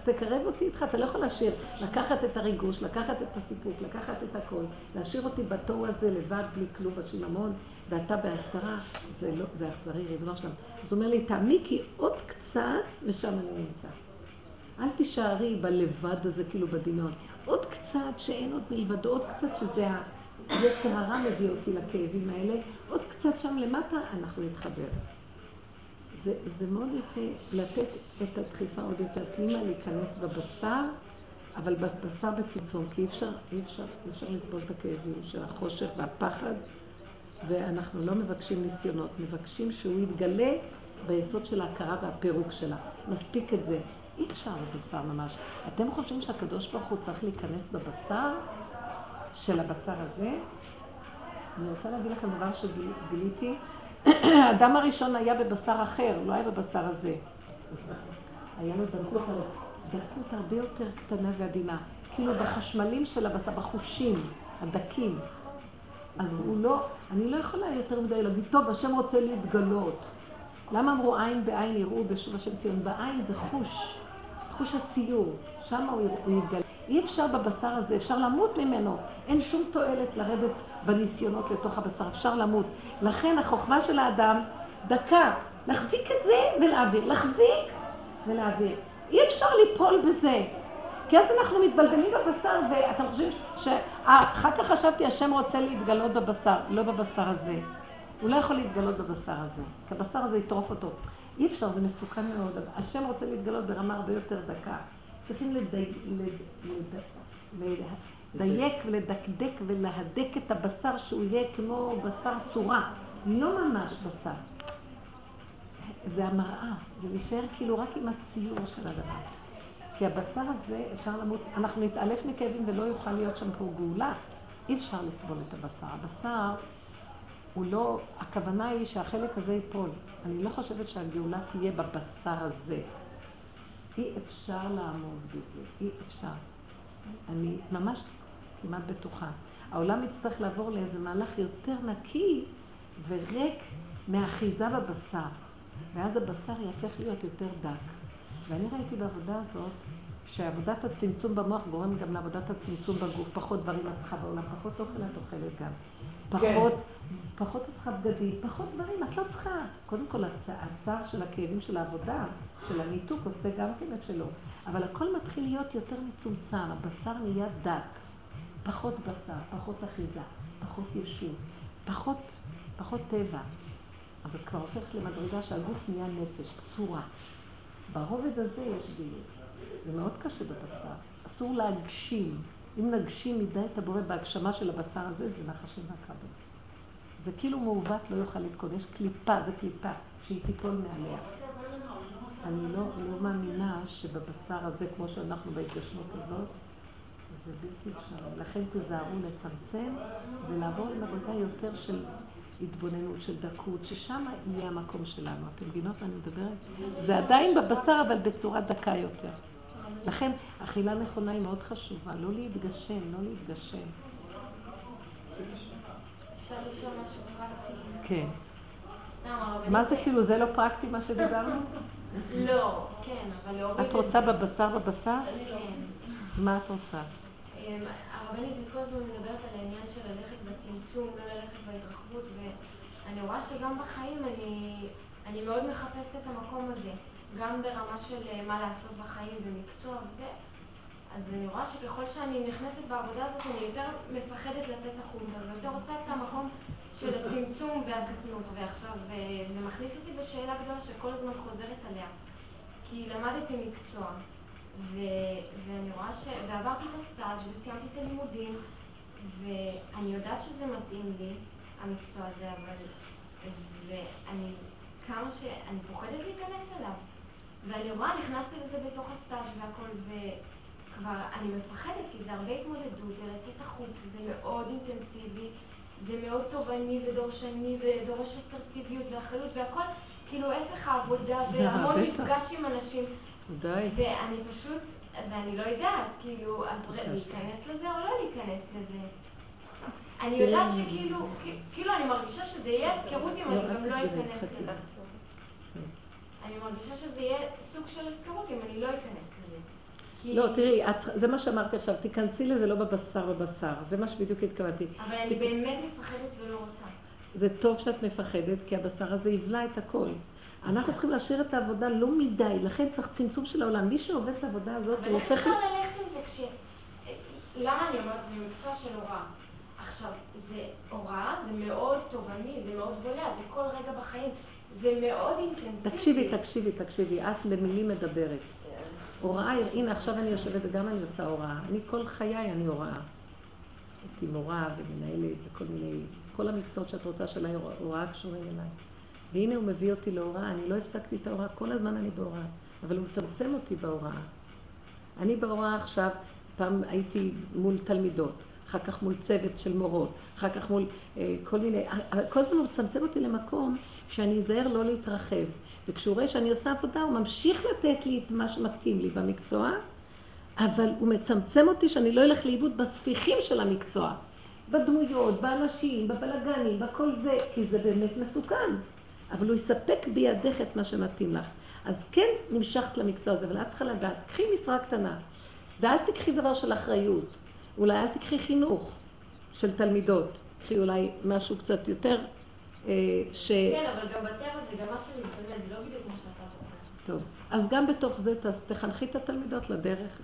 תקרב אותי איתך, אתה לא יכול להשאיר, לקחת את הריגוש, לקחת את הסיפוק, לקחת את הכל, להשאיר אותי בתוהו הזה לבד, בלי כלום בשיממון, ואתה בהסתרה, זה, לא, זה אכזרי, ריבונו שלם. אז הוא אומר לי, תעמיקי עוד קצת, ושם אני נמצא. אל תישארי בלבד הזה, כאילו בדמיון. עוד קצת שאין עוד מלבדו, עוד קצת שזה היצר הרע מביא אותי לכאבים האלה, עוד קצת שם למטה, אנחנו נתחבר. זה, זה מאוד יפה לתת את הדחיפה עוד יותר פנימה, להיכנס בבשר, אבל בבשר בצמצום, כי אי אפשר, אי אפשר, אי אפשר לסבול את הכאבים של החושך והפחד, ואנחנו לא מבקשים ניסיונות, מבקשים שהוא יתגלה ביסוד של ההכרה והפירוק שלה. מספיק את זה. אי אפשר בבשר ממש. אתם חושבים שהקדוש ברוך הוא צריך להיכנס בבשר של הבשר הזה? אני רוצה להגיד לכם דבר שגיליתי. האדם הראשון היה בבשר אחר, לא היה בבשר הזה. היה לו דקות, דקות הרבה יותר קטנה ועדינה. כאילו בחשמלים של הבשר, בחושים, הדקים. אז הוא לא, אני לא יכולה יותר מדי להגיד, טוב, השם רוצה להתגלות. למה אמרו עין בעין יראו בשוב השם ציון? בעין זה חוש, חוש הציור, שם הוא יתגלה. אי אפשר בבשר הזה, אפשר למות ממנו. אין שום תועלת לרדת בניסיונות לתוך הבשר, אפשר למות. לכן החוכמה של האדם, דקה, להחזיק את זה ולהעביר, להחזיק ולהעביר. אי אפשר ליפול בזה. כי אז אנחנו מתבלבלים בבשר, ואתם חושבים ש... אחר כך חשבתי, השם רוצה להתגלות בבשר, לא בבשר הזה. הוא לא יכול להתגלות בבשר הזה, כי הבשר הזה יטרוף אותו. אי אפשר, זה מסוכן מאוד. השם רוצה להתגלות ברמה הרבה יותר דקה. צריכים לדייק, לדייק ולדקדק ולהדק את הבשר שהוא יהיה כמו בשר צורה, לא ממש בשר. זה המראה, זה להישאר כאילו רק עם הציור של הדבר. כי הבשר הזה, אפשר למות, אנחנו נתעלף מכאבים ולא יוכל להיות שם פה גאולה. אי אפשר לסבול את הבשר. הבשר הוא לא, הכוונה היא שהחלק הזה ייפול. אני לא חושבת שהגאולה תהיה בבשר הזה. אי אפשר לעמוד בזה, אי אפשר. אני ממש כמעט בטוחה. העולם יצטרך לעבור לאיזה מהלך יותר נקי וריק מהאחיזה בבשר. ואז הבשר יהפך להיות יותר דק. ואני ראיתי בעבודה הזאת שעבודת הצמצום במוח גורם גם לעבודת הצמצום בגוף, פחות דברים את צריכה בעולם, פחות אוכל את אוכלת גם. פחות, כן. פחות את צריכה בגדים, פחות דברים, את לא צריכה. קודם כל, הצער של הכאבים של העבודה, של הניתוק, עושה גם כן את שלו. אבל הכל מתחיל להיות יותר מצומצם, הבשר נהיה דק. פחות בשר, פחות אחיזה, פחות ישוב, פחות, פחות טבע. אז את כבר הופכת למדרגה שהגוף נהיה נפש, צורה. ברובד הזה יש גילוי. זה מאוד קשה בבשר. אסור להגשים. אם נגשים מדי את הבורא בהגשמה של הבשר הזה, זה נחשי מהכבל. זה כאילו מעוות לא יוכל לתקוד. יש קליפה, זה קליפה, שהיא תיפול מעליה. אני לא, לא מאמינה שבבשר הזה, כמו שאנחנו בהתגשמות הזאת, זה בלתי אפשרי. לכן תזהרו לצמצם ולעבור למדרגה יותר של התבוננות, של דקות, ששם יהיה המקום שלנו. אתם מבינות מה אני מדברת? זה עדיין בבשר, אבל בצורה דקה יותר. לכן אכילה נכונה היא מאוד חשובה, לא להתגשם, לא להתגשם. אפשר לשאול משהו פרקטי? כן. מה זה כאילו, זה לא פרקטי מה שדיברנו? לא, כן, אבל להוריד... את רוצה בבשר בבשר? כן. מה את רוצה? הרבנית, את כל הזמן מדברת על העניין של ללכת בצמצום, לא ללכת בהתרחבות, ואני רואה שגם בחיים אני מאוד מחפשת את המקום הזה. גם ברמה של אה, מה לעשות בחיים ומקצוע וזה, אז אני רואה שככל שאני נכנסת בעבודה הזאת, אני יותר מפחדת לצאת החוצה, ויותר רוצה את המקום של הצמצום והקטנות. ועכשיו, אה, זה מכניס אותי בשאלה גדולה שכל הזמן חוזרת עליה. כי למדתי מקצוע, ואני רואה ש... ועברתי את הסטאז' וסיימתי את הלימודים, ואני יודעת שזה מתאים לי, המקצוע הזה, אבל... ואני... כמה ש... אני פוחדת להיכנס אליו. ואני רואה, נכנסתי לזה בתוך הסטאז' והכל, וכבר אני מפחדת, כי זה הרבה התמודדות, זה לצאת החוץ, זה מאוד אינטנסיבי, זה מאוד תובעני ודורשני ודורש אסרטיביות ואחריות והכל, כאילו הפך העבודה והמון. מפגש עם אנשים, די. ואני פשוט, ואני לא יודעת, כאילו, אז. להיכנס לזה או לא להיכנס לזה? אני תראי, יודעת שכאילו, כאילו אני מרגישה שזה יהיה הפקרות אם לא, אני גם לא אכנס. לזה. אני מרגישה שזה יהיה סוג של הפקרות אם אני לא אכנס לזה. לא, תראי, זה מה שאמרתי עכשיו, תיכנסי לזה לא בבשר ובשר, זה מה שבדיוק התכוונתי. אבל אני באמת מפחדת ולא רוצה. זה טוב שאת מפחדת, כי הבשר הזה יבלע את הכל. אנחנו צריכים להשאיר את העבודה לא מדי, לכן צריך צמצום של העולם. מי שעובד את העבודה הזאת, אבל הוא איך הופך... אפשר ללכת עם זה כש... למה אני אומרת, זה מקצוע של הוראה. עכשיו, זה הוראה, זה מאוד תובעני, זה מאוד בולע, זה כל רגע בחיים, זה מאוד אינטנסיבי. תקשיבי, תקשיבי, תקשיבי, את במילים מדברת. הוראה, הנה עכשיו אני יושבת וגם אני עושה הוראה. אני כל חיי אני הוראה. הייתי מורה ומנהלת וכל מיני, כל המקצועות שאת רוצה של ההוראה קשורים אליי. והנה הוא מביא אותי להוראה, אני לא הפסקתי את ההוראה, כל הזמן אני בהוראה, אבל הוא מצמצם אותי בהוראה. אני בהוראה עכשיו, פעם הייתי מול תלמידות, אחר כך מול צוות של מורות, אחר כך מול אה, כל מיני, אבל כל הזמן הוא מצמצם אותי למקום שאני אזהר לא להתרחב. וכשהוא רואה שאני עושה עבודה, הוא ממשיך לתת לי את מה שמתאים לי במקצוע, אבל הוא מצמצם אותי שאני לא אלך לאיבוד בספיחים של המקצוע. בדמויות, באנשים, בבלגנים, בכל זה, כי זה באמת מסוכן. אבל הוא יספק בידך את מה שמתאים לך. אז כן נמשכת למקצוע הזה, אבל את צריכה לדעת, קחי משרה קטנה, ואל תקחי דבר של אחריות. אולי אל תקחי חינוך של תלמידות, קחי אולי משהו קצת יותר, אה, ש... כן, אבל גם בטבע זה גם מה שמתבלבל, זה לא בדיוק מה שאתה אומר. טוב. אז גם בתוך זה תחנכי את התלמידות לדרך.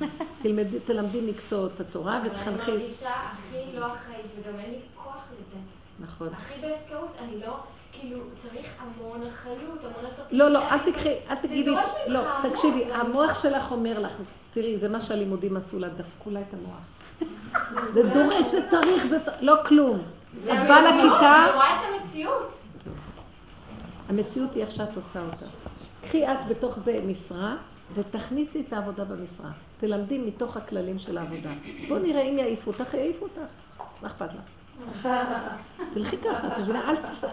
תלמדי, תלמדי מקצועות התורה אבל אני ותחנכי... מרגישה הכי לא אחראית, וגם אין לי כוח לזה. נכון. הכי בהפקרות, אני לא, כאילו, צריך המון אחריות, המון אסרטיביות. לא, לא, אל תקחי, אל תגידי, לא, המון. תקשיבי, המוח שלך אומר לך, תראי, זה מה שהלימודים עשו לה, דפקו לה את המוח. זה דורש, זה צריך, זה צריך, לא כלום. זה את באה לכיתה, אני רואה את המציאות. המציאות היא איך שאת עושה אותה. קחי את בתוך זה משרה, ותכניסי את העבודה במשרה. תלמדי מתוך הכללים של העבודה. בוא נראה אם יעיפו אותך, יעיפו אותך. מה אכפת לך? תלכי ככה, את מבינה?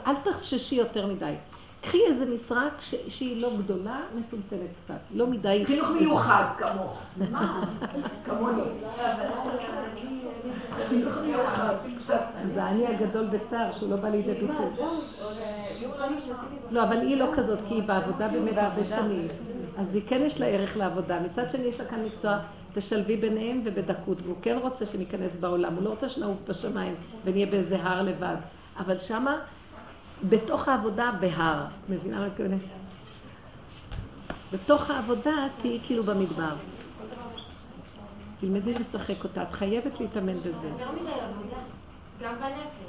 אל, תחששי יותר מדי. קחי איזה משרה שהיא לא גדולה, מצומצמת קצת. לא מדי... חינוך מיוחד כמוך. כמוני. חינוך מיוחד. זה האני הגדול בצער, שהוא לא בא לידי ביטוי. לא, אבל היא לא כזאת, כי היא בעבודה באמת הרבה שנים. אז היא כן יש לה ערך לעבודה. מצד שני, יש לה כאן מקצוע, תשלבי ביניהם ובדקות. והוא כן רוצה שניכנס בעולם, הוא לא רוצה שנעוף בשמיים ונהיה באיזה הר לבד. אבל שמה, בתוך העבודה, בהר. מבינה מה מתכוונת? בתוך העבודה תהיי כאילו במדבר. תלמדי לשחק אותה, את חייבת להתאמן בזה.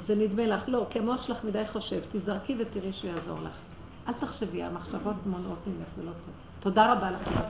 זה נדמה לך, לא, כי המוח שלך מדי חושב, תזרקי ותראי שהוא יעזור לך. אל תחשבי, המחשבות מונעות ממך, זה לא טוב. תודה רבה לך.